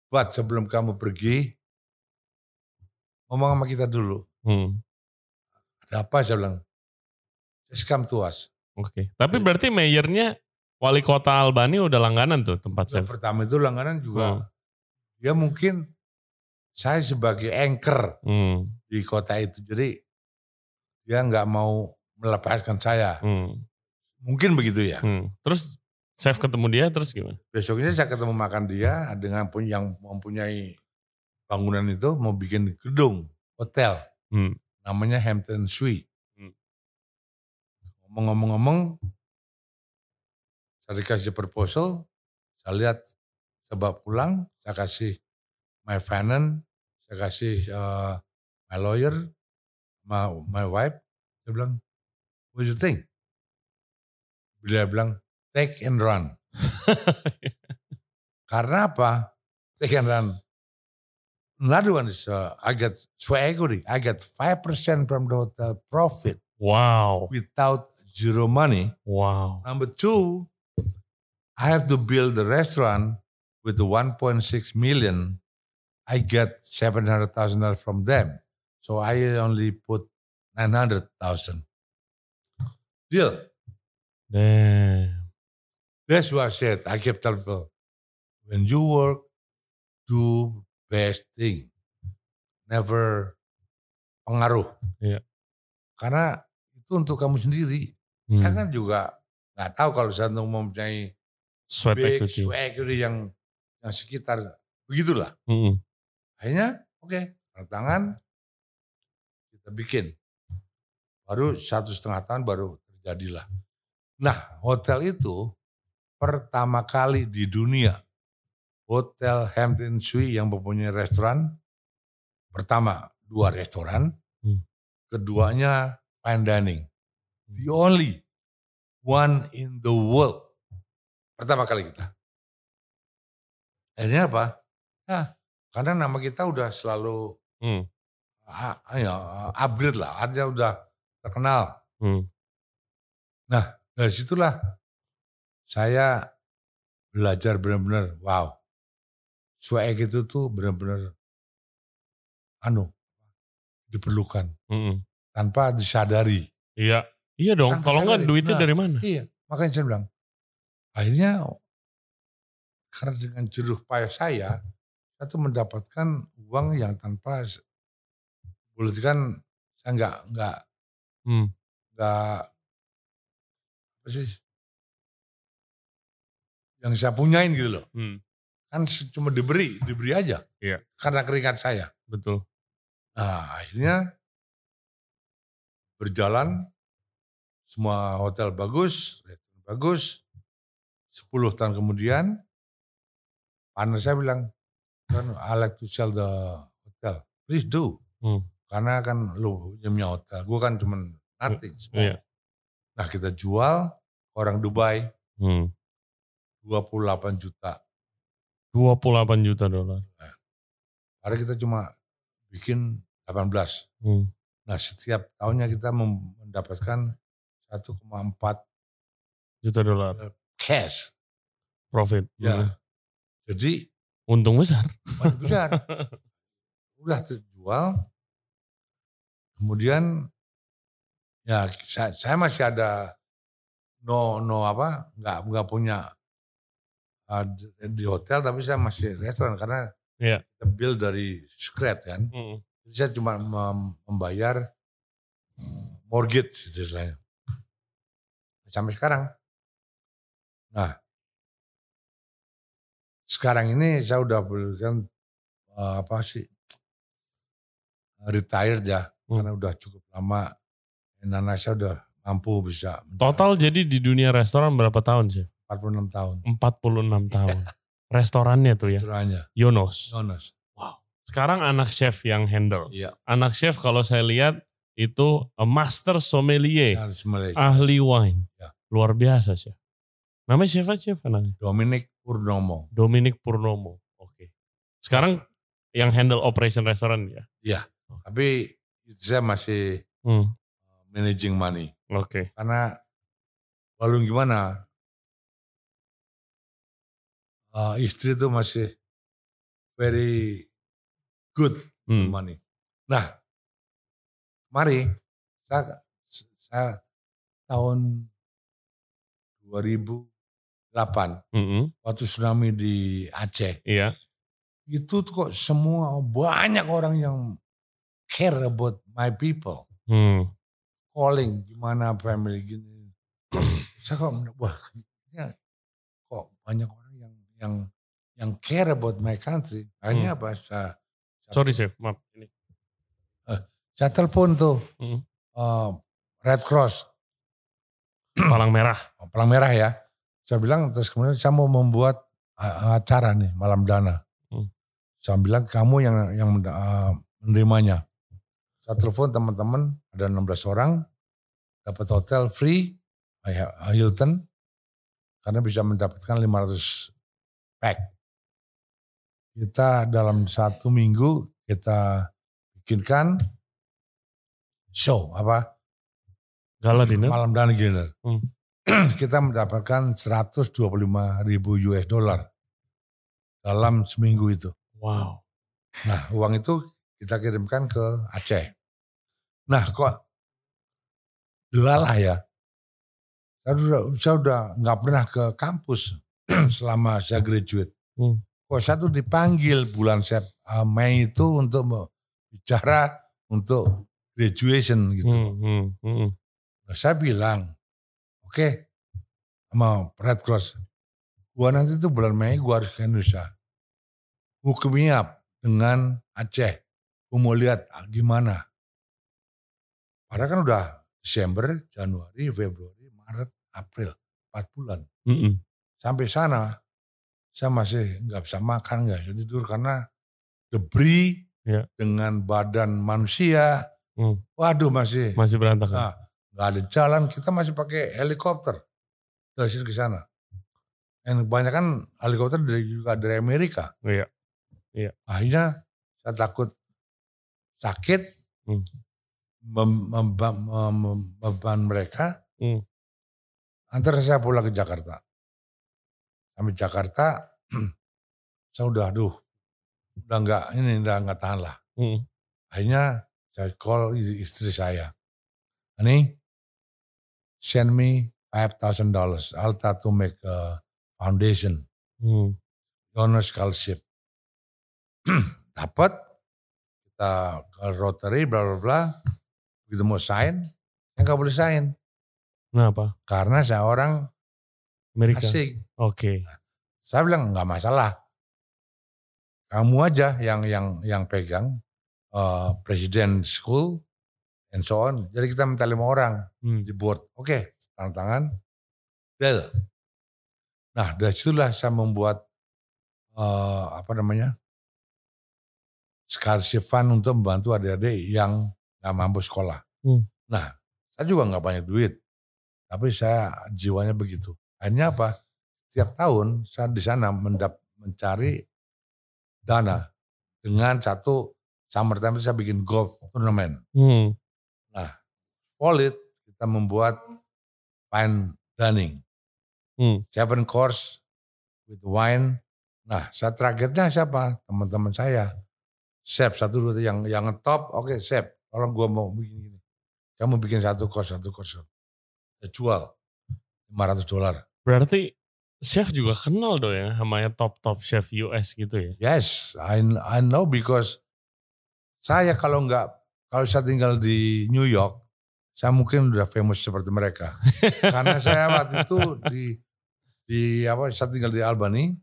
But sebelum kamu pergi, ngomong sama kita dulu. Hmm. Ada apa? Saya bilang, just come to us. Oke. Okay. Tapi iya. berarti mayornya wali kota Albani udah langganan tuh tempat saya. Pertama itu langganan juga. Hmm. Dia mungkin saya sebagai anchor hmm. di kota itu. Jadi dia nggak mau melepaskan saya. Hmm. Mungkin begitu ya. Hmm. Terus Chef ketemu dia terus gimana? Besoknya saya ketemu makan dia dengan pun yang mempunyai bangunan itu mau bikin gedung hotel. Hmm. Namanya Hampton Suite. Ngomong-ngomong, saya dikasih proposal, saya lihat sebab pulang, saya kasih my finance, saya kasih uh, my lawyer, my, my wife, dia bilang, what do you think? Dia bilang, take and run. *laughs* Karena apa? Take and run. Another one is uh, I get sweat equity. I get 5% from the hotel profit. Wow. Without zero money. Wow. Number two, I have to build the restaurant with the 1.6 million. I get $700,000 from them. So I only put 900,000. Deal. Damn. That's what I said. I kept telling people, when you work, do best thing. Never pengaruh. Iya. Karena itu untuk kamu sendiri. Hmm. Saya kan juga nggak tahu kalau saya mempunyai sweat big equity. sweat equity yang yang sekitar begitulah. Hmm. Akhirnya oke, okay, tangan kita bikin. Baru satu setengah tahun baru terjadilah. Nah hotel itu pertama kali di dunia Hotel Hampton Suite yang mempunyai restoran pertama dua restoran, hmm. keduanya fine dining. The only one in the world. Pertama kali kita. Akhirnya apa? Nah, karena nama kita udah selalu hmm. ya, upgrade lah, artinya udah terkenal. Hmm. Nah, dari situlah saya belajar benar-benar wow. Swag itu tuh benar-benar anu diperlukan mm -hmm. tanpa disadari. Iya, iya dong. Tanpa Kalau enggak duitnya nah, dari mana? Iya, makanya saya bilang akhirnya karena dengan jeruh payah saya, saya tuh mendapatkan uang yang tanpa boleh kan saya nggak nggak hmm. nggak apa sih yang saya punyain gitu loh. Hmm. Kan cuma diberi, diberi aja. Iya. Karena keringat saya. Betul. Nah akhirnya berjalan, semua hotel bagus, bagus. 10 tahun kemudian, partner saya bilang, kan I like to sell the hotel. Please do. Hmm. Karena kan lu punya hotel, gue kan cuma nothing. Iya. Nah kita jual orang Dubai. Hmm. 28 juta. 28 juta dolar. Nah, hari kita cuma bikin 18. Hmm. Nah setiap tahunnya kita mendapatkan 1,4 juta dolar. Eh, cash. Profit. Ya. Hmm. Jadi. Untung besar. Untung besar. *laughs* Udah terjual. Kemudian ya saya, saya masih ada no no apa nggak nggak punya uh, di hotel tapi saya masih restoran karena yeah. build dari scratch kan. Mm. Jadi saya cuma membayar mortgage istilahnya. Sampai sekarang. Nah, sekarang ini saya udah berikan uh, apa sih retired ya mm. karena udah cukup lama. Nana saya udah mampu bisa. Total jadi di dunia restoran berapa tahun sih? 46 tahun. 46 tahun. Restorannya tuh ya. Restorannya. Yonos. Yonos. Wow. Sekarang anak chef yang handle. Iya. Anak chef kalau saya lihat itu master sommelier. sommelier. Ahli wine. Ya. Luar biasa chef. Namanya siapa chef anaknya? Dominic Purnomo. Dominic Purnomo. Oke. Sekarang yang handle operation restoran ya? Iya. Oh. Tapi saya masih hmm. managing money. Oke. Okay. Karena walau gimana uh, istri itu masih very good hmm. money. Nah, mari saya, saya tahun 2008 mm -hmm. waktu tsunami di Aceh. Iya. itu kok semua banyak orang yang care about my people. Hmm. Calling gimana family gini. *clears throat* Saya kok wah ya, kok banyak orang yang yang yang care about my country. Hmm. apa? Saya, Sorry chef, maaf. Ini. Saya telepon tuh Hmm. eh, Red Cross Palang merah. *clears throat* Palang Merah ya. Saya bilang terus kemudian saya mau membuat uh, acara nih malam dana. Hmm. Saya bilang kamu yang yang uh, menerimanya. Saya telepon teman-teman ada 16 orang dapat hotel free uh, Hilton karena bisa mendapatkan 500 pack. Kita dalam satu minggu kita bikinkan show apa Gala dinner. malam dana dinner. Hmm. *clears throat* Kita mendapatkan 125 ribu US dollar dalam seminggu itu. Wow. Nah uang itu kita kirimkan ke Aceh. Nah kok delalah ya. Saya udah, saya udah nggak pernah ke kampus *clears throat* selama saya graduate. Hmm. Kok saya tuh dipanggil bulan Sep, uh, Mei itu untuk bicara untuk graduation gitu. Hmm, hmm, hmm. Nah, saya bilang, oke sama Red Cross, gua nanti tuh bulan Mei gua harus ke Indonesia. Up dengan Aceh. Gua mau lihat ah, gimana. Padahal kan udah Desember, Januari, Februari, Maret, April, 4 bulan. Hmm, hmm. Sampai sana, saya masih nggak bisa makan, nggak bisa tidur karena debris Ya. dengan badan manusia. Hmm. Waduh masih Masih berantakan. Nah, nggak ada jalan, kita masih pakai helikopter dari sini ke sana. Yang banyak kan helikopter dari juga dari Amerika. Iya. Iya. Akhirnya saya takut sakit, Hmm. mem- mem- mem- beban mereka. Hmm. Antar saya pulang ke Jakarta. Sampai Jakarta, *clears throat* saya udah, aduh, udah nggak ini udah nggak tahan lah. Hmm. Akhirnya saya call istri saya. Honey, send me $5,000. I'll try to make a foundation, Hmm. honor scholarship. *clears throat* Dapat, kita ke Rotary, bla bla bla. Begitu mau sign, saya nggak boleh sign. Kenapa? Karena saya orang Amerika. asing. Oke. Saya bilang nggak masalah. Kamu aja yang yang yang pegang uh, presiden school and so on. Jadi kita minta lima orang Hmm. di board. Oke, tanda tangan. Deal. Nah, dari situlah saya membuat uh, apa namanya? scholarship fund untuk membantu adik-adik yang nggak mampu sekolah. Hmm. Nah, saya juga nggak banyak duit, tapi saya jiwanya begitu. Akhirnya apa? Setiap tahun saya di sana mendap mencari dana dengan satu summertime itu saya bikin golf tournament. Hmm. Solid kita membuat fine dining. Hmm. Seven course with wine. Nah, saya targetnya siapa? Teman-teman saya. Chef satu dua yang yang top, oke chef. Kalau gua mau bikin gini, kamu bikin satu course satu course. Saya jual 500 dolar. Berarti chef juga kenal dong ya sama yang top-top chef US gitu ya? Yes, I I know because saya kalau nggak kalau saya tinggal di New York, saya mungkin udah famous seperti mereka. *laughs* Karena saya waktu itu di di apa? Saya tinggal di Albany,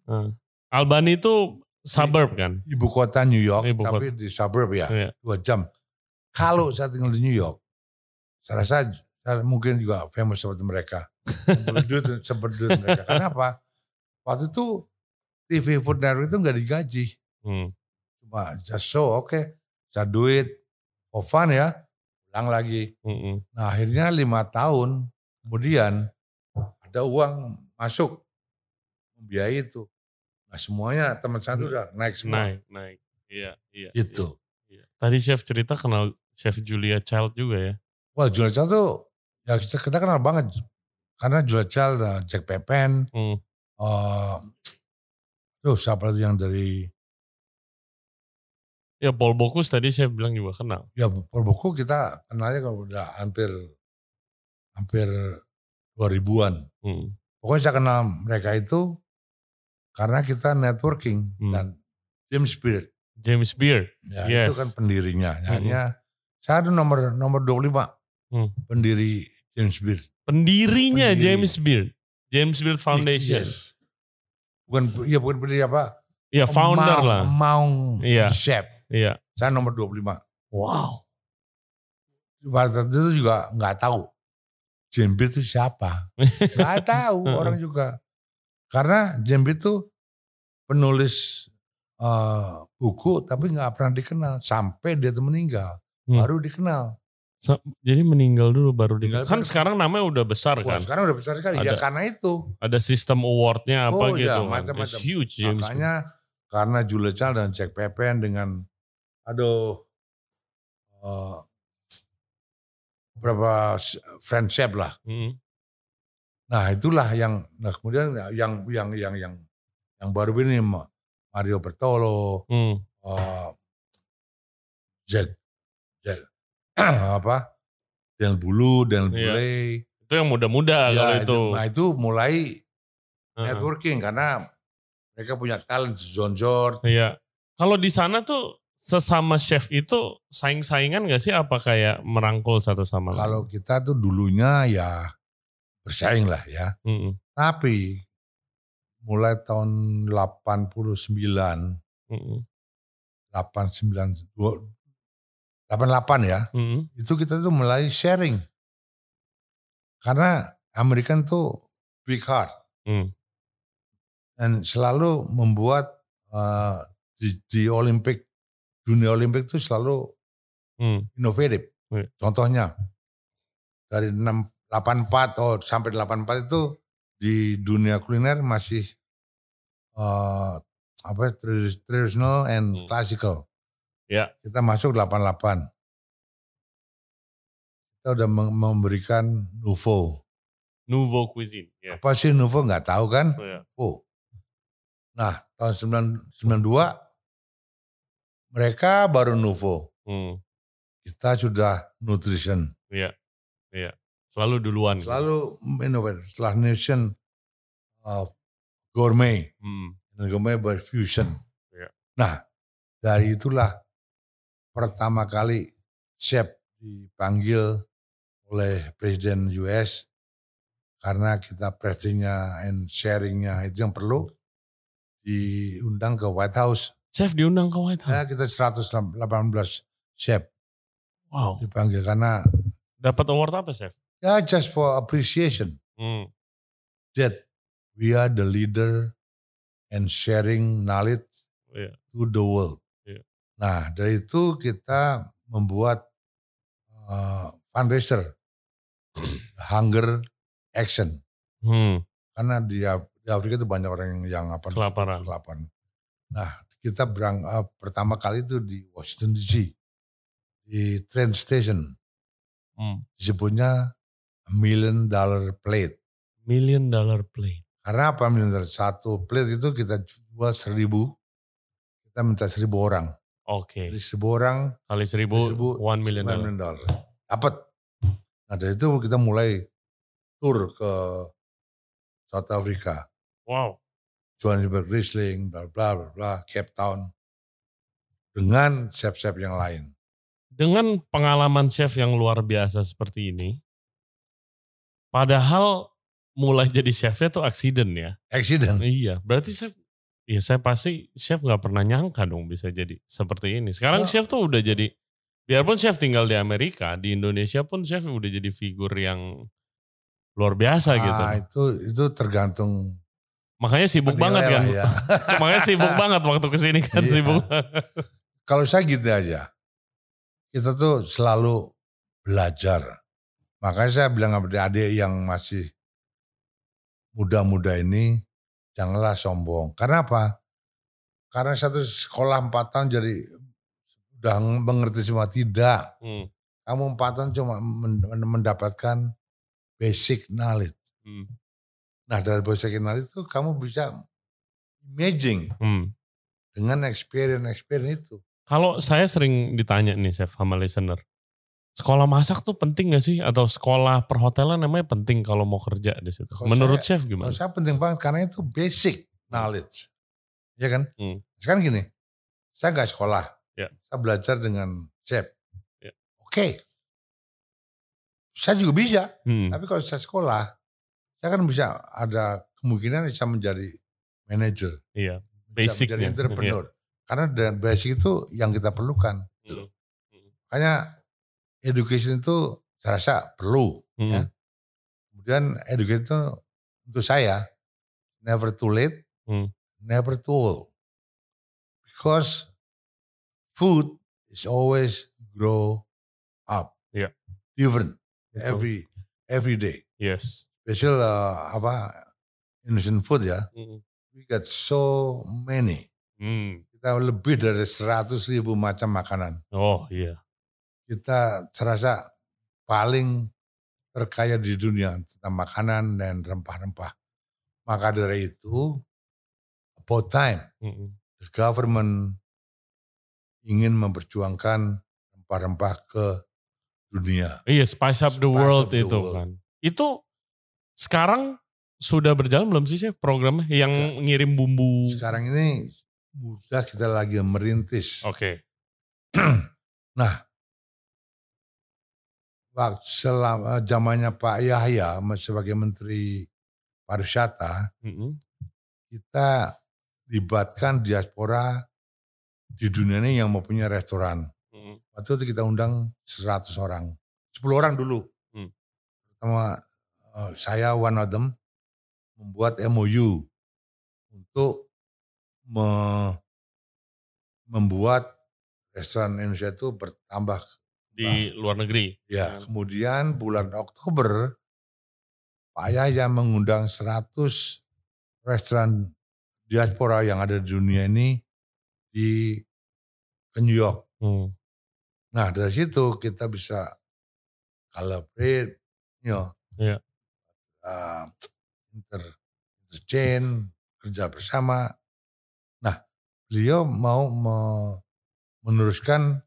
Albany itu suburb kan? ibu kota New York, Ibu tapi di suburb ya, Iya. dua jam. Kalau saya tinggal di New York, saya rasa saya mungkin juga famous seperti mereka. Seperti duit *laughs* mereka. Kenapa? Waktu itu TV Food Network itu nggak digaji. Hmm. Cuma just show, oke. Saya duit, for fun ya. Pulang lagi. Mm-mm. Nah akhirnya lima tahun kemudian ada uang masuk membiayai itu. Nah semuanya teman saya itu udah naik semua. Naik, naik. Iya, iya. Gitu. iya, iya. Tadi chef cerita kenal chef Julia Child juga ya? Wah Julia Child tuh ya kita, kita kenal banget. Karena Julia Child, uh, Jack Pepen, Hmm. uh, tuh siapa lagi yang dari, Ya Paul Bocuse tadi chef bilang juga kenal. ya Paul Boko kita kenalnya kalau udah hampir, hampir 2000-an. Hmm. Pokoknya saya kenal mereka itu karena kita networking Hmm. dan James Beard. James Beard. Ya, yes. itu kan pendirinya. Hanya saya ada nomor nomor 25. Hmm. Pendiri James Beard. Pendirinya pendiri. James Beard. James Beard Foundation. Yes. Bukan ya bukan pendiri apa? Iya, founder lah. Mau iya. chef. Iya. Saya nomor 25. Wow. Pada itu juga nggak tahu James Beard itu siapa. Nggak tahu *laughs* orang juga. Karena James Beard itu penulis uh, buku tapi nggak pernah dikenal sampai dia tuh meninggal hmm. baru dikenal. Jadi meninggal dulu baru dikenal. Kan sekarang namanya udah besar Wah, kan. Sekarang udah besar sekali. Ya, ada, ya karena itu. Ada sistem awardnya apa oh, gitu. Ya, macam-macam. huge. James Makanya karena Julia Child dan Jack Pepen dengan aduh uh, berapa friendship lah. Hmm. Nah itulah yang nah kemudian yang yang yang yang yang baru ini Mario Bertolo, hmm. uh, Jack, Jack *clears throat* apa, Del Bulu, Bule. Iya. Itu yang muda-muda ya, kalau itu. Nah itu mulai uh-huh. networking karena mereka punya talent, John George. Iya. Kalau di sana tuh sesama chef itu saing-saingan gak sih apa kayak merangkul satu sama lain? Kalau kita tuh dulunya ya bersaing lah ya. Mm -hmm. Tapi mulai tahun 89 mm -hmm. 89 88 ya. Mm -hmm. Itu kita tuh mulai sharing. Karena American tuh big heart. Mm. Dan selalu membuat uh, di, di Olimpik dunia Olimpik itu selalu mm. inovatif. Mm. Contohnya dari 6 84 oh sampai 84 itu di dunia kuliner masih uh, apa traditional and hmm. classical. Ya. Kita masuk 88. Kita udah memberikan nouveau. Nouveau cuisine. Ya. Apa sih nouveau nggak tahu kan? Oh, ya. oh. Nah tahun 92 mereka baru nouveau. Hmm. Kita sudah nutrition. Iya. Iya. Selalu duluan. Selalu inovatif. Setelah nation uh, gourmet. Hmm. Gourmet berfusion. Ya. Nah, dari itulah pertama kali chef dipanggil oleh Presiden US karena kita pressingnya and sharingnya itu yang perlu diundang ke White House. Chef diundang ke White House? Ya kita 118 chef. Wow. Dipanggil karena. Dapat award apa chef? Ya just for appreciation. Hmm. That we are the leader and sharing knowledge yeah. to the world. Yeah. Nah dari itu kita membuat uh, fundraiser *clears throat* hunger action. Hmm. Karena di, di Afrika itu banyak orang yang, yang apa kelaparan. kelaparan. Nah kita berang uh, pertama kali itu di Washington DC di train station. Hmm. Disebutnya million dollar plate. Million dollar plate. Karena apa million dollar? Satu plate itu kita jual seribu, kita minta seribu orang. Oke. Okay. seribu orang. Kali seribu, seribu one million dollar. Million dollar. Dapat. Nah dari itu kita mulai tur ke South Africa. Wow. Johannesburg Riesling, bla bla bla bla, Cape Town. Dengan chef-chef yang lain. Dengan pengalaman chef yang luar biasa seperti ini, Padahal mulai jadi chefnya tuh accident ya. Accident? Iya, berarti chef, iya saya pasti chef nggak pernah nyangka dong bisa jadi seperti ini. Sekarang oh. chef tuh udah jadi, biarpun chef tinggal di Amerika, di Indonesia pun chef udah jadi figur yang luar biasa nah, gitu. itu itu tergantung. Makanya sibuk banget kan. Ya. *laughs* Makanya sibuk banget waktu ke sini kan iya. sibuk. Kalau saya gitu aja, kita tuh selalu belajar Makanya saya bilang kepada adik yang masih muda-muda ini, janganlah sombong. Karena apa? Karena satu sekolah empat tahun jadi udah mengerti semua. Tidak. Hmm. Kamu empat tahun cuma mendapatkan basic knowledge. Hmm. Nah dari basic knowledge itu kamu bisa imaging hmm. dengan experience-experience itu. Kalau saya sering ditanya nih Chef sama listener, Sekolah masak tuh penting gak sih? Atau sekolah perhotelan namanya penting kalau mau kerja di situ? Kalau Menurut saya, chef gimana? Kalau saya penting banget karena itu basic knowledge. Ya kan? Hmm. Sekarang gini, saya nggak sekolah. Ya. Saya belajar dengan chef. Ya. Oke. Saya juga bisa. Hmm. Tapi kalau saya sekolah, saya kan bisa ada kemungkinan bisa menjadi manager. Iya. Bisa Basicnya, menjadi entrepreneur. Karena dengan basic itu yang kita perlukan. Makanya education itu saya rasa perlu. Hmm. Ya. Kemudian education itu untuk saya never too late, Hmm. never too old. Because food is always grow up. Yeah. Different every every day. Yes. Special uh, apa Indonesian food ya. Hmm. We got so many. Hmm. Kita lebih dari 100 ribu macam makanan. Oh iya. Kita serasa paling terkaya di dunia tentang makanan dan rempah-rempah. Maka dari itu, about time Hmm. the government ingin memperjuangkan rempah-rempah ke dunia. Iya, Spice Up the Spice World Up the itu World. kan. Itu sekarang sudah berjalan belum sih sih programnya yang ngirim bumbu? Sekarang ini sudah kita lagi merintis. Oke. *clears throat* nah, waktu selama zamannya Pak Yahya sebagai Menteri Pariwisata, Mm-mm. kita libatkan diaspora di dunia ini yang mempunyai restoran. Mm-mm. Waktu itu kita undang 100 orang. 10 orang dulu. Hmm. Pertama eh, saya one of them membuat MOU untuk me- membuat restoran Indonesia itu bertambah. Di luar negeri. Ya, Hmm. kemudian bulan Oktober Pak Yahya mengundang 100 restoran diaspora yang ada di dunia ini di ke New York. Hmm. Nah dari situ kita bisa collaborate, you know, Iya. Uh, inter, interchain, kerja bersama. Nah beliau mau me- meneruskan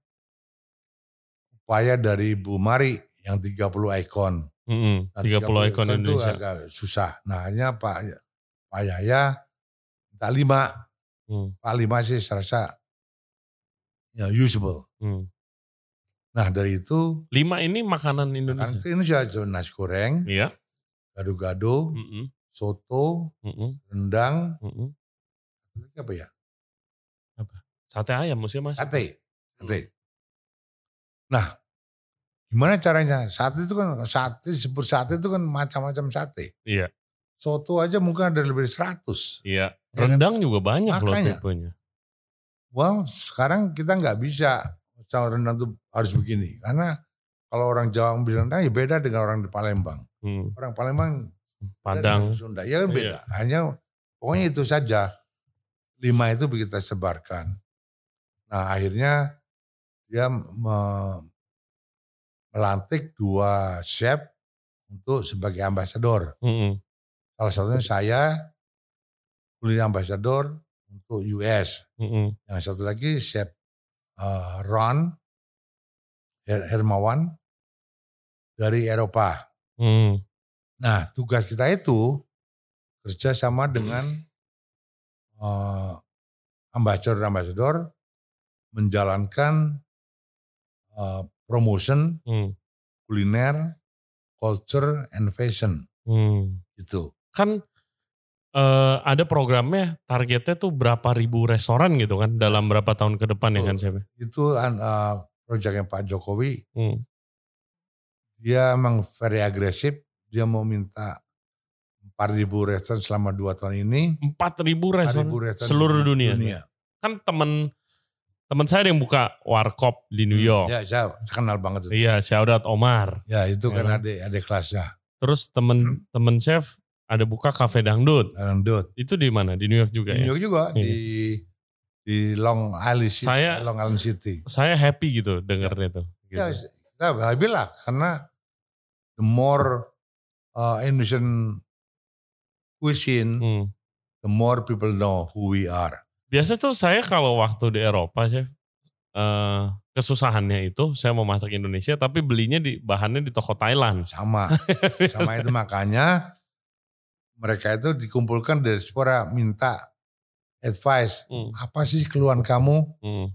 upaya dari Bu Mari yang 30 ikon. Mm-mm. Nah, 30 ikon itu Indonesia. agak susah. Nah akhirnya Pak, Pak Yahya minta lima. Hmm. Pak lima sih saya rasa ya, usable. Hmm. Nah dari itu Lima ini makanan Kan Indonesia. itu Indonesia nasi goreng, Iya. Gado-gado, Mm-mm. soto, Mm-mm. rendang, Mm-mm. lagi apa ya? Sate ayam mesti mas. Sate. Sate. Nah, gimana caranya? Sate itu kan sate disebut sate itu kan macam-macam sate. Iya. Soto aja mungkin ada lebih dari 100. Iya. Ya kan? Rendang juga banyak loh Makanya. tipenya. Well, sekarang kita nggak bisa cara rendang itu harus begini. Karena kalau orang Jawa bilang rendang ya beda dengan orang di Palembang. Hmm. Orang Palembang Padang. Dan Sunda. Ya kan Iya. beda. Hanya pokoknya itu saja. Lima itu kita sebarkan. Nah akhirnya dia me- melantik dua chef untuk sebagai ambasador. Mm-mm. Salah satunya saya kuliner ambasador untuk US. Mm-mm. Yang satu lagi chef eh, Ron Her- Hermawan dari Eropa. Mm. Nah, tugas kita itu kerja sama dengan eh, ambasador-ambasador menjalankan eh, promotion Mm. kuliner, culture, and fashion Mm. itu. Kan eh, ada programnya targetnya tuh berapa ribu restoran gitu kan dalam berapa tahun ke depan ya kan chef? Itu eh, proyeknya Pak Jokowi. Hmm. Dia emang very agresif. Dia mau minta 4.000 restoran selama dua tahun ini. 4 ribu restoran 4.000 restoran seluruh di dunia. Kan temen temen saya ada yang buka warkop di New York. Ya, saya kenal banget itu. Iya, shout out Omar. Ya, itu Ya kan kan? adik, adik kelasnya. Terus temen temen chef ada buka cafe dangdut. Dangdut. Itu di mana? Di New York juga Di ya. New York juga Iya. di di Long Island City. Saya- Long Island City. Saya happy gitu dengernya tuh. Gitu. Ya, happy lah karena the more uh, Indonesian cuisine, Hmm. the more people know who we are. Biasa tuh saya kalau waktu di Eropa chef eh kesusahannya itu saya mau masak Indonesia tapi belinya di bahannya di toko Thailand. Sama, *laughs* sama itu makanya mereka itu dikumpulkan dari diaspora minta advice. Hmm. Apa sih keluhan kamu? Hmm.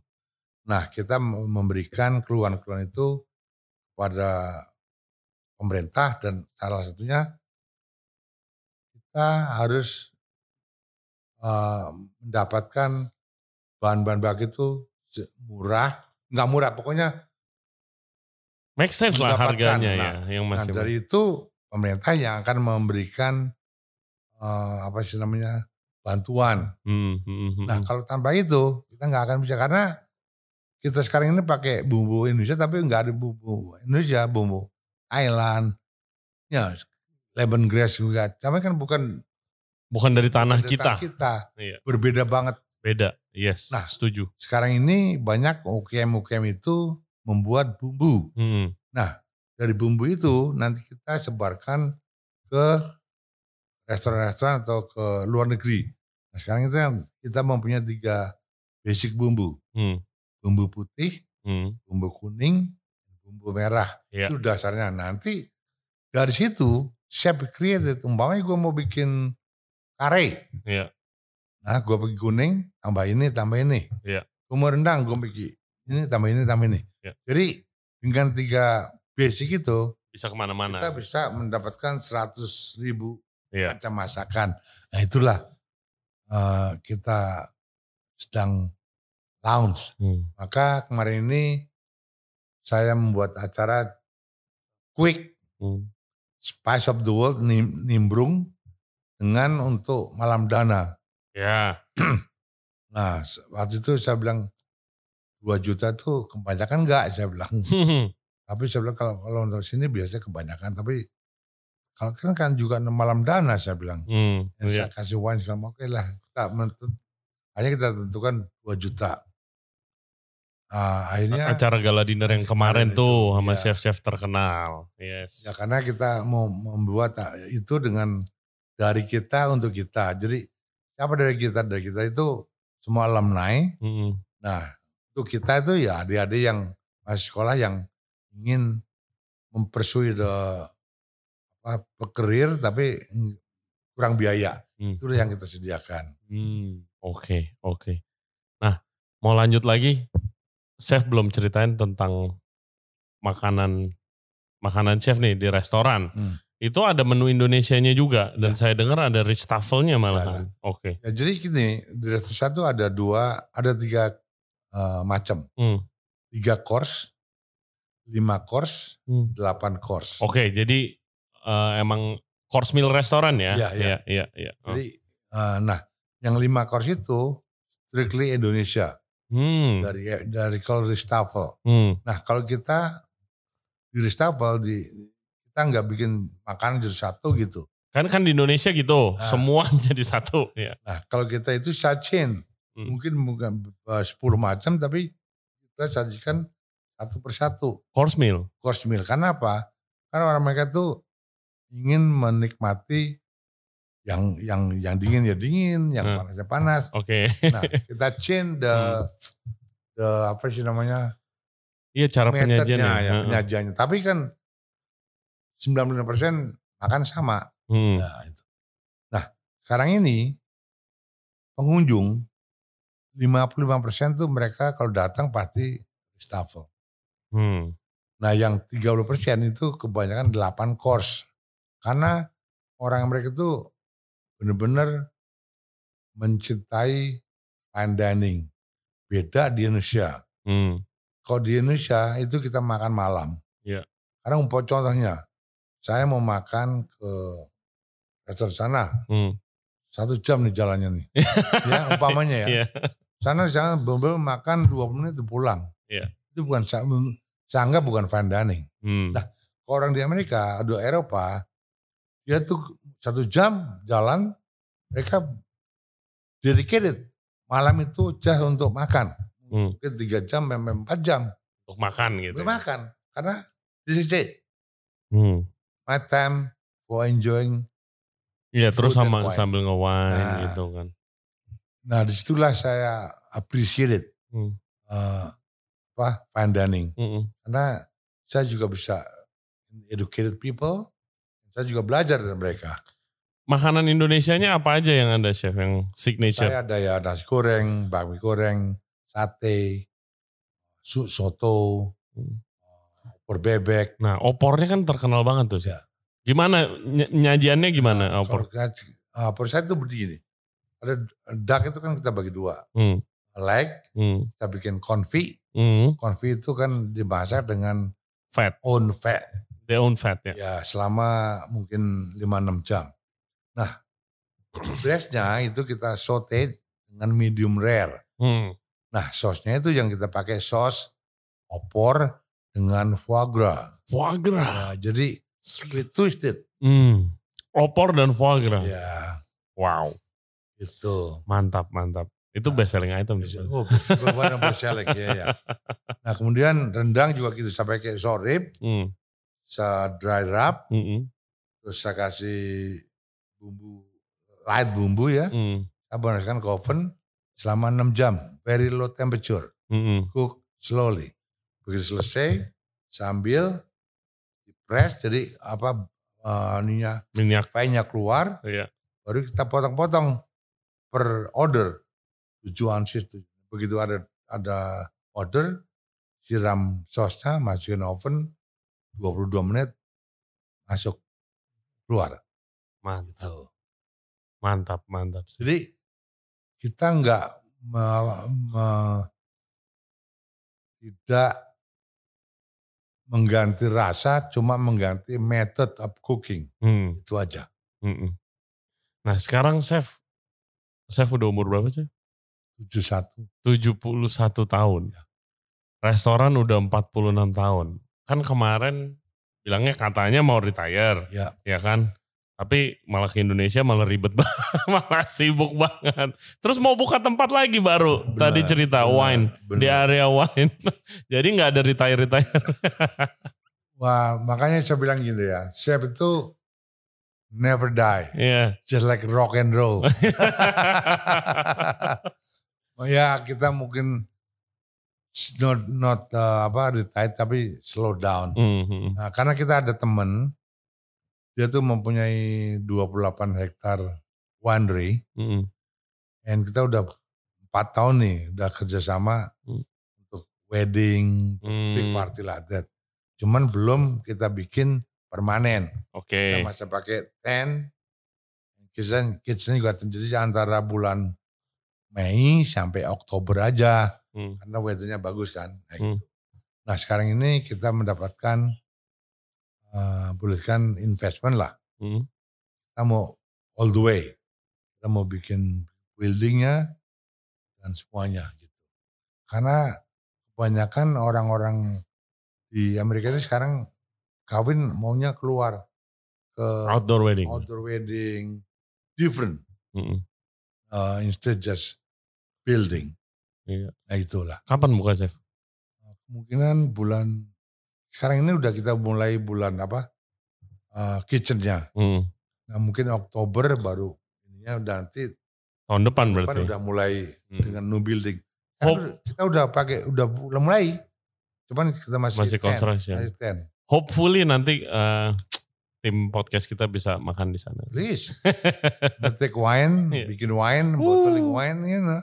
Nah kita memberikan keluhan-keluhan itu pada pemerintah dan salah satunya kita harus uh, mendapatkan bahan-bahan baku itu murah, nggak murah pokoknya make sense lah harganya ya, nah, ya yang masih nah, dari itu pemerintah yang akan memberikan uh, apa sih namanya bantuan. Hmm, hmm, hmm, hmm. Nah kalau tanpa itu kita nggak akan bisa karena kita sekarang ini pakai bumbu Indonesia tapi nggak ada bumbu Indonesia, bumbu Thailand, ya lemongrass juga. Tapi kan bukan bukan dari tanah dari kita. Tanah kita. Iya. Berbeda banget. Beda, yes. Nah, setuju. Sekarang ini banyak UKM-UKM itu membuat bumbu. Hmm. Nah, dari bumbu itu nanti kita sebarkan ke restoran-restoran atau ke luar negeri. Nah sekarang kita kita mempunyai tiga basic bumbu. Hmm. Bumbu putih, hmm. bumbu kuning, bumbu merah. Yeah. Itu dasarnya. Nanti dari situ chef created. Umpamanya gue mau bikin kare. Yeah. Nah gue pakai kuning, tambah ini, tambah ini. Yeah. Gue mau rendang, gue bikin ini, tambah ini, tambah ini. Yeah. Jadi dengan tiga basic itu bisa ke mana-mana. Kita bisa mendapatkan 100 ribu yeah. macam masakan. Nah itulah uh, kita sedang launch. Hmm. Maka kemarin ini saya membuat acara quick hmm. Spice of the World nimbrung dengan untuk malam dana. Ya. *clears throat* nah waktu itu saya bilang 2 juta itu kebanyakan enggak saya bilang. *laughs* Tapi saya bilang kalau kalau untuk sini biasanya kebanyakan. Tapi kalau kan kan juga malam dana saya bilang. Hmm, yang iya. saya kasih wine selama oke lah. Kita hanya kita tentukan 2 juta. Uh, akhirnya acara gala dinner yang kemarin tuh itu, sama ya. chef-chef terkenal. Yes. Ya karena kita mau membuat ah, itu dengan dari kita untuk kita. Jadi siapa dari kita dari kita itu semua alumni. -hmm. Nah untuk kita itu ya adik-adik yang masih sekolah yang ingin mempersui the apa pekerir tapi kurang biaya. Hmm. Itu yang kita sediakan. Oke, hmm. oke. Okay, okay. Nah, mau lanjut lagi. Chef belum ceritain tentang makanan makanan chef nih di restoran. Hmm. Itu ada menu Indonesianya juga dan ya. saya dengar ada rich tafelnya malah. Oke. Okay. Ya, jadi gini, di restoran satu ada dua, ada tiga uh, macam. Hmm. Tiga course, lima course, hmm. delapan course. Oke, okay, jadi uh, emang course meal restoran ya? Iya, iya. iya, iya. Oh. Jadi, uh, nah, yang lima course itu strictly Indonesia. Hmm. Dari dari kalau Ristafel. Hmm. Nah, kalau kita di Ristafel di kita nggak bikin makanan jadi satu gitu. Kan kan di Indonesia gitu, nah, semua *laughs* jadi satu. Ya. Nah, kalau kita itu sajian, hmm. mungkin bukan uh, 10 macam, tapi kita sajikan satu persatu. Course meal. Course meal. Karena apa? Karena orang mereka tuh ingin menikmati yang yang yang dingin ya dingin, yang hmm. panas ya panas. Oke. Okay. nah, kita change the hmm. the apa sih namanya? Iya cara penyajiannya. Ya, hmm. penyajiannya. Tapi kan 95% makan sama. Hmm. Nah, itu. Nah, sekarang ini pengunjung 55% tuh mereka kalau datang pasti staffel. Hmm. Nah yang 30 persen itu kebanyakan 8 course. Karena orang mereka itu benar-benar mencintai fine dining. Beda di Indonesia. Hmm. Kalau di Indonesia itu kita makan malam. Yeah. Karena umpah contohnya, saya mau makan ke restoran sana. Hmm. Satu jam nih jalannya nih. *laughs* ya umpamanya ya. Yeah. Sana sana belum makan 20 menit pulang. Yeah. Itu bukan saya anggap bukan fine dining. Hmm. Nah, orang di Amerika, atau Eropa, dia tuh satu jam jalan, mereka dedicated malam itu just untuk makan. Hmm. Mungkin tiga jam, memang empat jam. Untuk makan gitu. Untuk ya? makan. Karena this is it. Hmm. My time for enjoying. Iya, terus sama sambil nge-wine nah, gitu kan. Nah, di situlah saya appreciate it. Hmm. Uh, apa fine dining. Mm -hmm. Karena saya juga bisa educated people, saya juga belajar dari mereka. Makanan Indonesianya apa aja yang ada chef yang signature? Saya ada ya nasi goreng, bakmi goreng, sate, soto, hmm. opor bebek. Nah opornya kan terkenal banget tuh. Ya. Gimana nyajiannya gimana nah, opor? Opor saya itu begini. Ada duck itu kan kita bagi dua. Hmm. Leg, hmm. kita bikin konfi. Hmm. Konfi itu kan dimasak dengan fat. Own fat. The own fat ya. Ya selama mungkin 5-6 jam. Nah breastnya itu kita saute dengan medium rare. Hmm. Nah sosnya itu yang kita pakai sos opor dengan foie gras. Foie gras. Ya, jadi sweet twisted. Hmm. Opor dan foie gras. Ya. Wow. Itu. Mantap, mantap. Itu nah, best selling item. Oh, benar best selling ya, ya. Nah kemudian rendang juga kita saya pakai sorib, hmm. saya dry wrap, hmm. terus saya kasih bumbu light bumbu ya, hmm. saya panaskan ke oven selama 6 jam, very low temperature, hmm. cook slowly. Begitu selesai, sambil press jadi apa uh, minyak minyak keluar, iya. baru kita potong-potong per order tujuh ounces begitu ada ada order siram sosnya masukin oven 22 menit masuk keluar mantap gitu. mantap mantap jadi kita nggak me, me, tidak mengganti rasa cuma mengganti method of cooking hmm. itu aja hmm. nah sekarang chef chef udah umur berapa sih 71. 71 tahun. Ya. Restoran udah 46 tahun. Kan kemarin bilangnya katanya mau retire. Ya. Ya kan? Tapi malah ke Indonesia malah ribet *laughs* banget, malah sibuk banget. Terus mau buka tempat lagi baru. Benar, Tadi cerita benar, wine benar. di area wine. *laughs* Jadi nggak ada retire retire. *laughs* Wah makanya saya bilang gitu ya, chef itu never die. Yeah. Just like rock and roll. Oh ya kita mungkin not not uh, apa retired tapi slow down. Mm-hmm. Nah, karena kita ada teman dia tuh mempunyai 28 hektar winery. Mm-hmm. And kita udah empat tahun nih udah kerjasama mm. untuk wedding, mm. big party like that. Cuman belum kita bikin permanen. Oke. Okay. Kita masih pakai tent. Kitchen, kitchen juga terjadi antara bulan Mei sampai Oktober aja hmm. karena weathernya bagus kan. Hmm. gitu. nah sekarang ini kita mendapatkan uh, bolehkan investment lah. Hmm. Kita mau all the way. Kita mau bikin buildingnya dan semuanya gitu. Karena kebanyakan orang-orang di Amerika itu sekarang kawin maunya keluar ke outdoor wedding. Outdoor wedding different. -hmm. uh, instead just building. Iya. Nah itulah. Kapan buka chef? Kemungkinan bulan sekarang ini udah kita mulai bulan apa uh, kitchennya. Hmm. Nah mungkin Oktober baru ininya udah nanti tahun depan tahun berarti. Depan udah mulai hmm. dengan new building. Kan kita udah pakai udah mulai, cuman kita masih masih construction. Masih ten. Hopefully nanti uh, tim podcast kita bisa makan di sana. Please, *laughs* take wine, yeah. bikin wine, bottling wine, you know.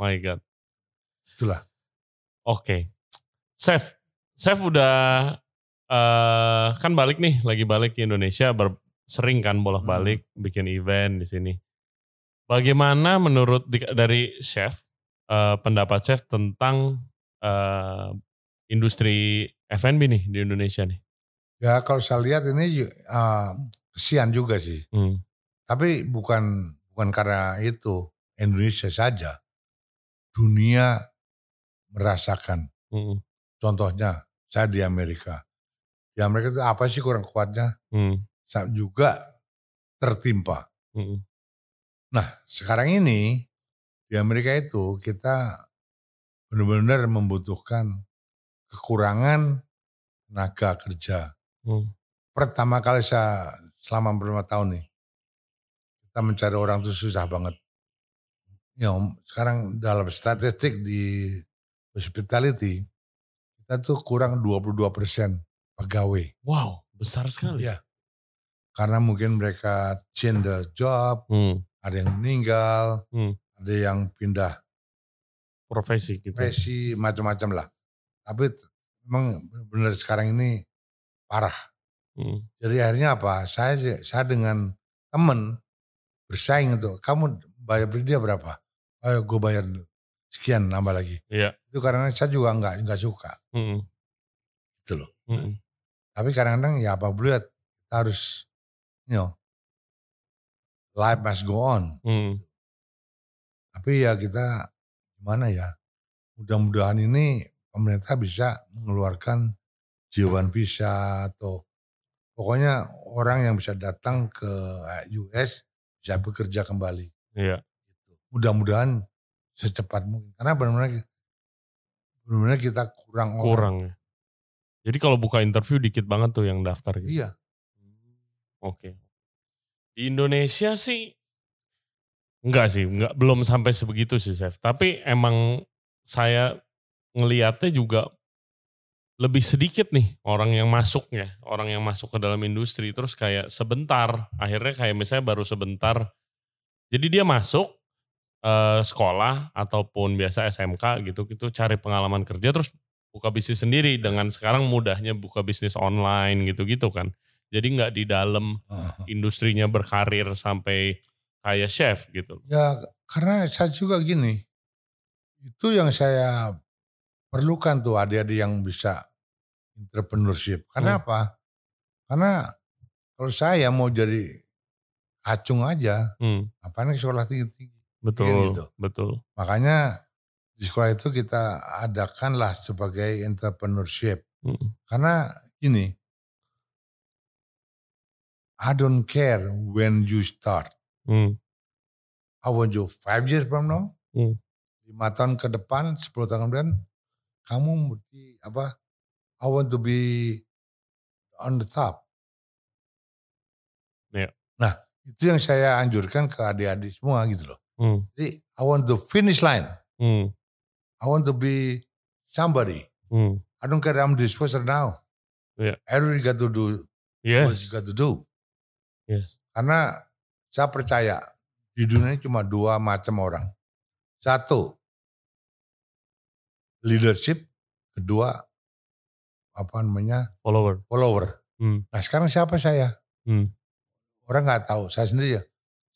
My God. Itulah. Oke. Okay. Chef, Chef udah uh, kan balik nih, lagi balik ke Indonesia, ber, sering kan bolak-balik hmm. bikin event di sini. Bagaimana menurut dari chef uh, pendapat chef tentang uh, industri F&B nih di Indonesia nih? Ya kalau saya lihat ini uh, kesian juga sih. Hmm. Tapi bukan bukan karena itu Indonesia saja dunia merasakan. Hmm. Contohnya saya di Amerika. Di Amerika itu apa sih kurang kuatnya? Hmm. Saya juga tertimpa. Hmm. Nah sekarang ini di Amerika itu kita benar-benar membutuhkan kekurangan tenaga kerja. Hmm. Pertama kali saya selama berapa tahun nih, kita mencari orang itu susah banget ya sekarang dalam statistik di hospitality kita tuh kurang 22 persen pegawai. Wow, besar sekali. Ya. karena mungkin mereka change the job, hmm. ada yang meninggal, hmm. ada yang pindah profesi gitu. Profesi macam-macam lah. Tapi memang benar sekarang ini parah. Hmm. Jadi akhirnya apa? Saya saya dengan teman bersaing itu. Kamu bayar beli dia berapa? Ayo gue bayar sekian nambah lagi. Iya. Itu karena saya juga nggak nggak suka. Hmm. Itu loh. Hmm. Tapi kadang-kadang ya apa boleh harus you know, life must go on. Hmm. Tapi ya kita gimana ya, mudah-mudahan ini pemerintah bisa mengeluarkan jiwan visa atau pokoknya orang yang bisa datang ke US bisa bekerja kembali. Iya. Gitu. Mudah-mudahan secepat mungkin. Karena benar-benar benar-benar kita kurang orang. Kurang ya. Jadi kalau buka interview dikit banget tuh yang daftar gitu. Iya. Oke. Di Indonesia sih enggak sih, enggak belum sampai sebegitu sih, Chef. Tapi emang saya ngelihatnya juga lebih sedikit nih orang yang masuk ya, orang yang masuk ke dalam industri terus kayak sebentar, akhirnya kayak misalnya baru sebentar. Jadi dia masuk eh, sekolah ataupun biasa SMK gitu gitu cari pengalaman kerja terus buka bisnis sendiri dengan sekarang mudahnya buka bisnis online gitu-gitu kan. Jadi nggak di dalam industrinya berkarir sampai kayak chef gitu. Ya karena saya juga gini, itu yang saya perlukan tuh adik-adik yang bisa entrepreneurship. Karena hmm. apa? Karena kalau saya mau jadi acung aja, hmm. apa nih sekolah tinggi-tinggi. Betul, gitu. betul. Makanya di sekolah itu kita adakanlah sebagai entrepreneurship. Hmm. Karena ini, I don't care when you start. Hmm. I want you five years from now, hmm. lima tahun ke depan, sepuluh tahun kemudian, kamu di apa? I want to be on the top. Yeah. Nah, itu yang saya anjurkan ke adik-adik semua gitu loh. Hmm. Jadi, I want to finish line. Hmm. I want to be somebody. Hmm. I don't care I'm this person now. Yeah. Everybody got to do yes. what you got to do. Yes. Karena saya percaya di dunia ini cuma dua macam orang. Satu, leadership. Kedua, apa namanya? Follower. Follower. Hmm. Nah sekarang siapa saya? Hmm. Orang nggak tahu. Saya sendiri ya.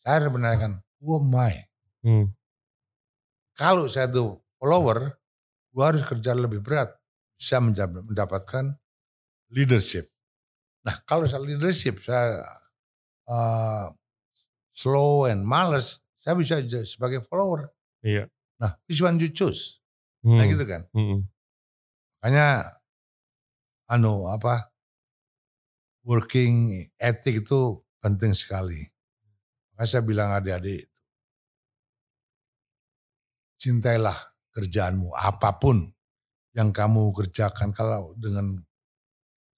Saya harus menanyakan, who am I? Hmm. Kalau saya tuh follower, gua harus kerja lebih berat. Bisa mendapatkan leadership. Nah kalau saya leadership, saya uh, slow and males, saya bisa sebagai follower. Iya. Nah, which one you choose? Nah, hmm. Nah gitu kan. Hmm. Makanya, anu apa, working ethic itu penting sekali. Makanya saya bilang adik-adik, cintailah kerjaanmu, apa pun yang kamu kerjakan. Kalau dengan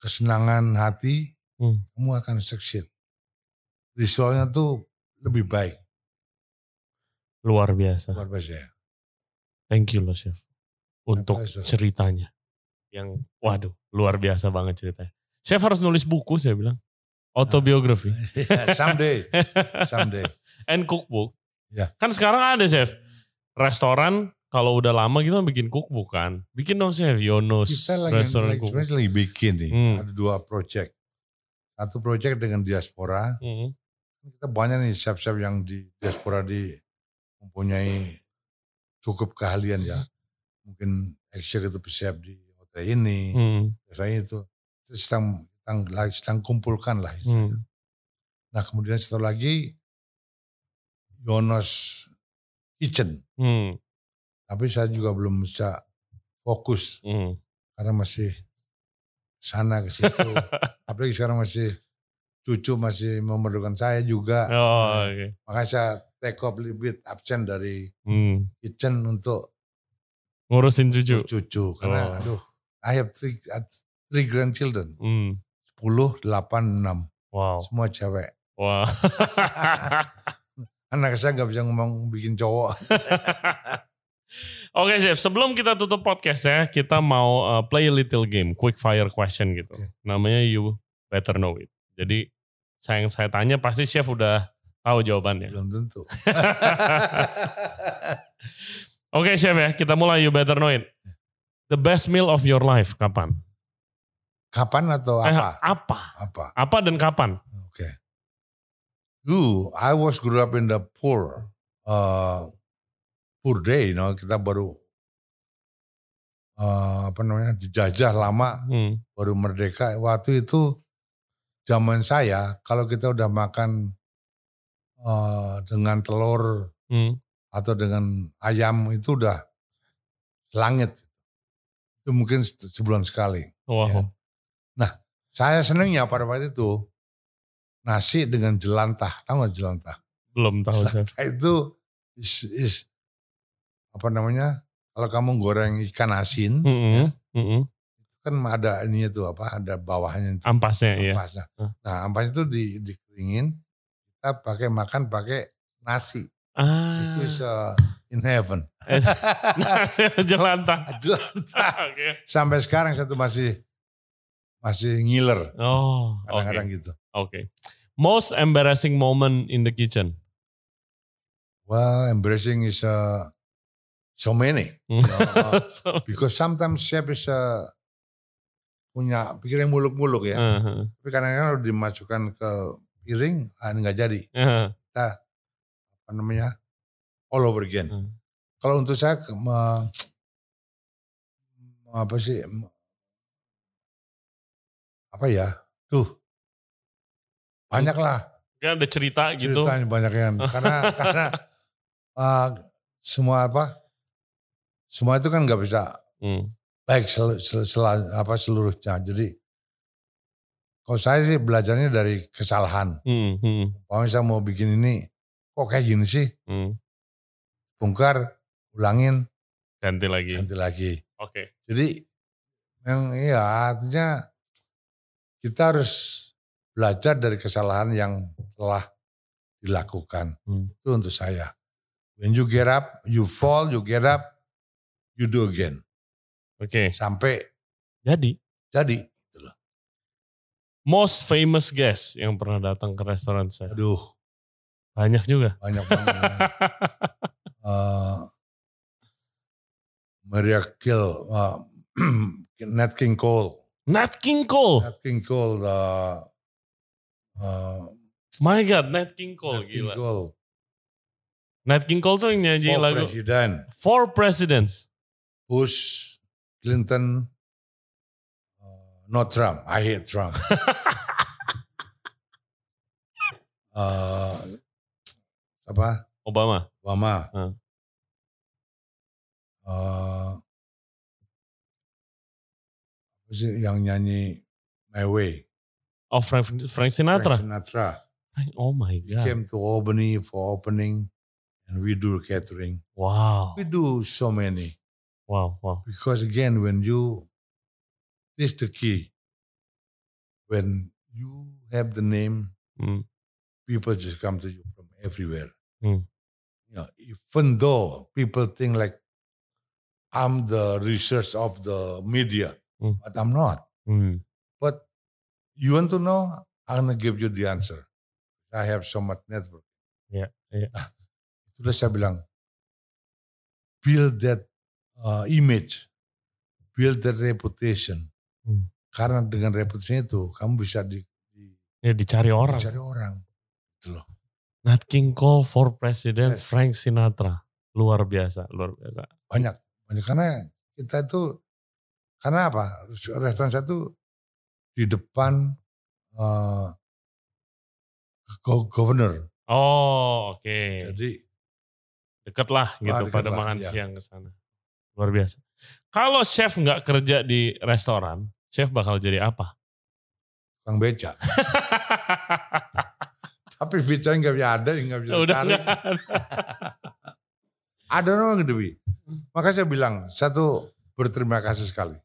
kesenangan hati, hmm. kamu akan succeed resultnya tuh lebih baik. Luar biasa. Luar biasa ya. Thank you loh Chef. Untuk ceritanya. Yang waduh luar biasa banget ceritanya. Chef harus nulis buku saya bilang. Autobiografi. someday. *laughs* Someday. And cookbook. Ya. Kan sekarang ada Chef. Restoran kalau udah lama kita bikin cookbook kan. Bikin dong Chef Yonos. Kita lagi, restoran lagi, lagi bikin nih. Hmm. Ada dua project. Satu project dengan diaspora. Hmm kita banyak nih chef-chef yang di diaspora di mempunyai cukup keahlian ya. Mungkin executive chef di hotel ini. Hmm. Biasanya itu, itu sedang, sedang, sedang kumpulkan lah. Hmm. Nah kemudian setelah lagi Yonos Kitchen. Hmm. Tapi saya juga belum bisa fokus. Hmm. Karena masih sana ke situ. *laughs* Apalagi sekarang masih cucu masih memerlukan saya juga. Oh, okay. Makanya saya take off bit absen dari hmm. kitchen untuk ngurusin cucu. Cucu karena oh. aduh, I have three three grandchildren. Hmm. 10, 8, 6. Wow. Semua cewek. Wow. *laughs* Anak saya nggak bisa ngomong bikin cowok. *laughs* Oke okay, Chef, sebelum kita tutup podcast ya, kita mau uh, play a little game, quick fire question gitu. Okay. Namanya You Better Know It. Jadi saya yang saya tanya pasti chef udah tahu jawabannya. Belum tentu. *laughs* Oke okay, chef ya, kita mulai you better know it. The best meal of your life kapan? Kapan atau Eh, apa? apa? Apa? Apa dan kapan? Oke. Dulu, I was grew up in the poor, uh, poor day, you know, kita baru uh, apa namanya dijajah lama, Hmm. baru merdeka. Waktu itu zaman saya, kalau kita udah makan uh, dengan telur Hmm. atau dengan ayam itu udah langit. Itu mungkin se- sebulan sekali. Wow. Ya. Nah, saya senengnya pada waktu itu nasi dengan jelantah. Tahu nggak jelantah? Belum tahu. Jelantah itu is, is apa namanya? Kalau kamu goreng ikan asin, Mm-mm. Mm-mm. kan ada ininya tuh apa? Ada bawahnya itu. Ampasnya ya. ampasnya. Hah. Nah, ampas itu di, dikeringin, kita pakai makan pakai nasi. Ah. Itu uh, in heaven. *laughs* Nasi jelantah. *laughs* jelantah. *laughs* Oke. Sampai sekarang satu masih masih ngiler Oh, kadang-kadang gitu. Oke. Most embarrassing moment in the kitchen. Well, embarrassing is uh, so many. Hmm. Uh, *laughs* So, because sometimes chef is uh, punya pikiran muluk-muluk ya. uh, Tapi kadang-kadang kalau dimasukkan ke piring, ah, nggak jadi. uh, Apa namanya? All over again. Hmm. Kalau untuk saya, ke- me- apa sih? me- Apa ya? Tuh. Banyak lah. Kan ada cerita gitu. ceritanya banyak yang *laughs* karena karena uh, semua apa semua itu kan nggak bisa Hmm. baik sel, sel- sel- apa seluruhnya jadi kalau saya sih belajarnya dari kesalahan Hmm. Hmm. kalau saya mau bikin ini kok kayak gini sih Hmm. bongkar ulangin Ganti lagi. ganti lagi Oke. jadi yang iya artinya kita harus belajar dari kesalahan yang telah dilakukan Hmm. itu untuk saya when you get up you fall you get up you do again Oke. sampai Jadi jadi most famous guest yang pernah datang ke restoran saya. aduh Banyak juga. banyak banget uh, *laughs* Maria Kill uh, *clears throat* Nat King Cole Nat King Cole. Nat King Cole uh, uh, My God, Nat King Cole Nat King. Cole Nat King Cole tuh yang nyanyi for lagu President Four Presidents. Bush Clinton uh, not Trump I hate Trump uh, *laughs* apa Obama. Obama. Eh, apa sih yang nyanyi My Way? Oh Frank, Frank Sinatra. Frank Sinatra. Oh my He God. came to Albany for opening and we do catering. Wow. We do so many. Wow. Wow. Because again, when you, this is the key. When you have the name, Hmm. people just come to you from everywhere. Hmm. You know, even though people think like I'm the research of the media, Hmm. but I'm not. Hmm. But you want to know, I'm gonna give you the answer. I have so much network. Iya, iya. Nah, itulah saya bilang, build that uh, image, build that reputation. Hmm. Karena dengan reputation itu, kamu bisa di, di, Ya dicari orang. dicari orang. Gitu loh. Nat King Cole for President Yes. Frank Sinatra. Luar biasa, luar biasa. Banyak. Banyak. Karena kita itu, karena apa? Restoran saya itu di depan uh, go- governor. Oh, oke. Jadi Deket lah gitu Ah, deket pada lah, makan ya. siang ke sana. Luar biasa. Kalau chef nggak kerja di restoran, chef bakal jadi apa? tukang beca. *laughs* Tapi becanya nggak bisa ada, nggak bisa Udah ada. Ada orang gitu, Bi. Maka saya bilang, satu berterima kasih sekali.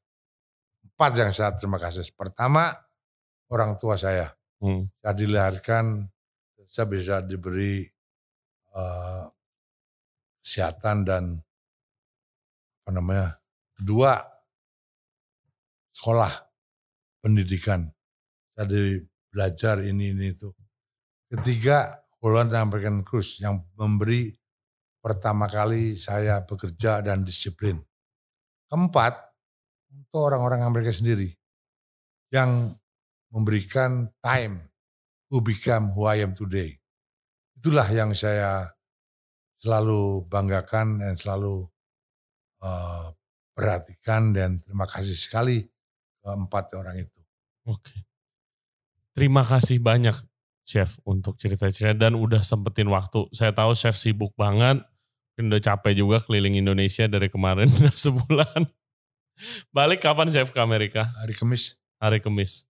Empat yang saya terima kasih. Pertama, orang tua saya. Hmm. Saya dilahirkan, saya bisa diberi eh, kesehatan dan apa namanya. Kedua, sekolah, pendidikan. Saya belajar ini, ini, itu. Ketiga, Holland American Cruise yang memberi pertama kali saya bekerja dan disiplin. Keempat, untuk orang-orang Amerika sendiri yang memberikan time to become who I am today. Itulah yang saya selalu banggakan dan selalu uh, perhatikan dan terima kasih sekali keempat orang itu. Oke. Terima kasih banyak Chef untuk cerita-cerita dan udah sempetin waktu. Saya tahu Chef sibuk banget, udah capek juga keliling Indonesia dari kemarin *laughs* sebulan. Balik kapan Chef ke Amerika? Hari Kamis. Hari Kamis.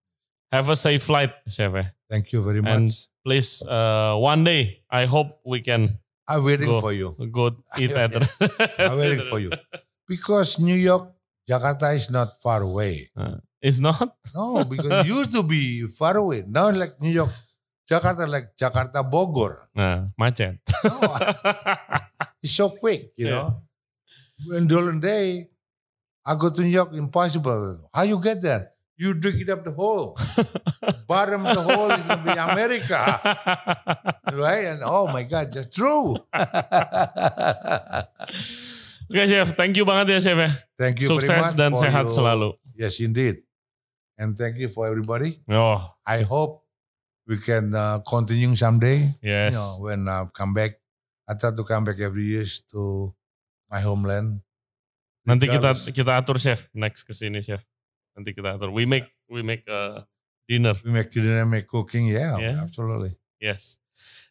Have a safe flight, Chef. Eh. Thank you very much. And please, uh, one day, I hope we can. I'm waiting go, for you. Go eat *laughs* at. I'm waiting for you. Because New York, Jakarta is not far away. Uh, it's not? No, because it used to be far away. Now like New York, Jakarta like Jakarta Bogor. Nah, macet. No, *laughs* it's so quick, you yeah. know. In the day, I go to New York, impossible. How you get there? You dig it up the hole. *laughs* Bottom of the hole is going to be America. *laughs* right? And oh my God, that's true. Oke *laughs* okay, Chef, thank you banget ya Chef ya. Thank you Sukses very much dan sehat you. selalu. Yes indeed. And thank you for everybody. Oh. I hope we can uh, continue someday. Yes. You know, when I come back, I try to come back every year to my homeland. Nanti kita kita atur chef next ke sini chef. Nanti kita atur. We make we make a dinner. We make dinner, make cooking, yeah, yeah. absolutely. Yes.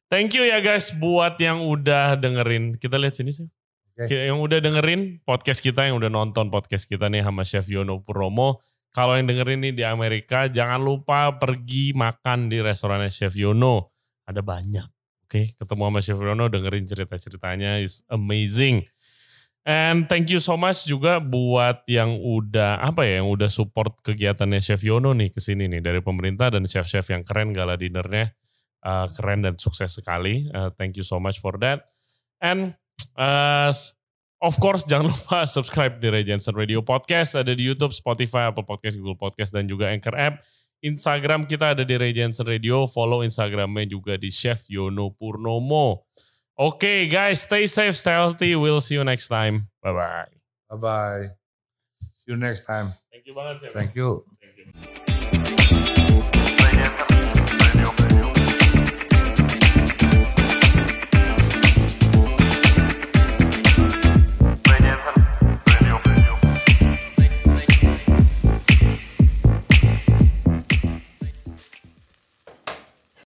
Thank you ya guys buat yang udah dengerin. Kita lihat sini sih. Okay. Yang udah dengerin podcast kita, yang udah nonton podcast kita nih sama Chef Yono Purnomo. Kalau yang dengerin nih di Amerika, jangan lupa pergi makan di restorannya Chef Yono. Ada banyak. Oke, okay? ketemu sama Chef Yono, dengerin cerita-ceritanya. is amazing. And thank you so much juga buat yang udah apa ya, yang udah support kegiatannya Chef Yono nih ke sini nih dari pemerintah dan chef-chef yang keren gala dinernya uh, keren dan sukses sekali. Uh, thank you so much for that. And Uh, of course jangan *laughs* lupa subscribe di Ray Jensen Radio Podcast. Ada di Youtube, Spotify, Apple Podcast, Google Podcast, dan juga Anchor App. Instagram kita ada di Ray Jensen Radio. Follow Instagramnya juga di Chef Yono Purnomo. Oke okay, guys, stay safe, stay healthy. We'll see you next time. Bye-bye. Bye-bye. See you next time. Thank you banget, Chef. Thank you.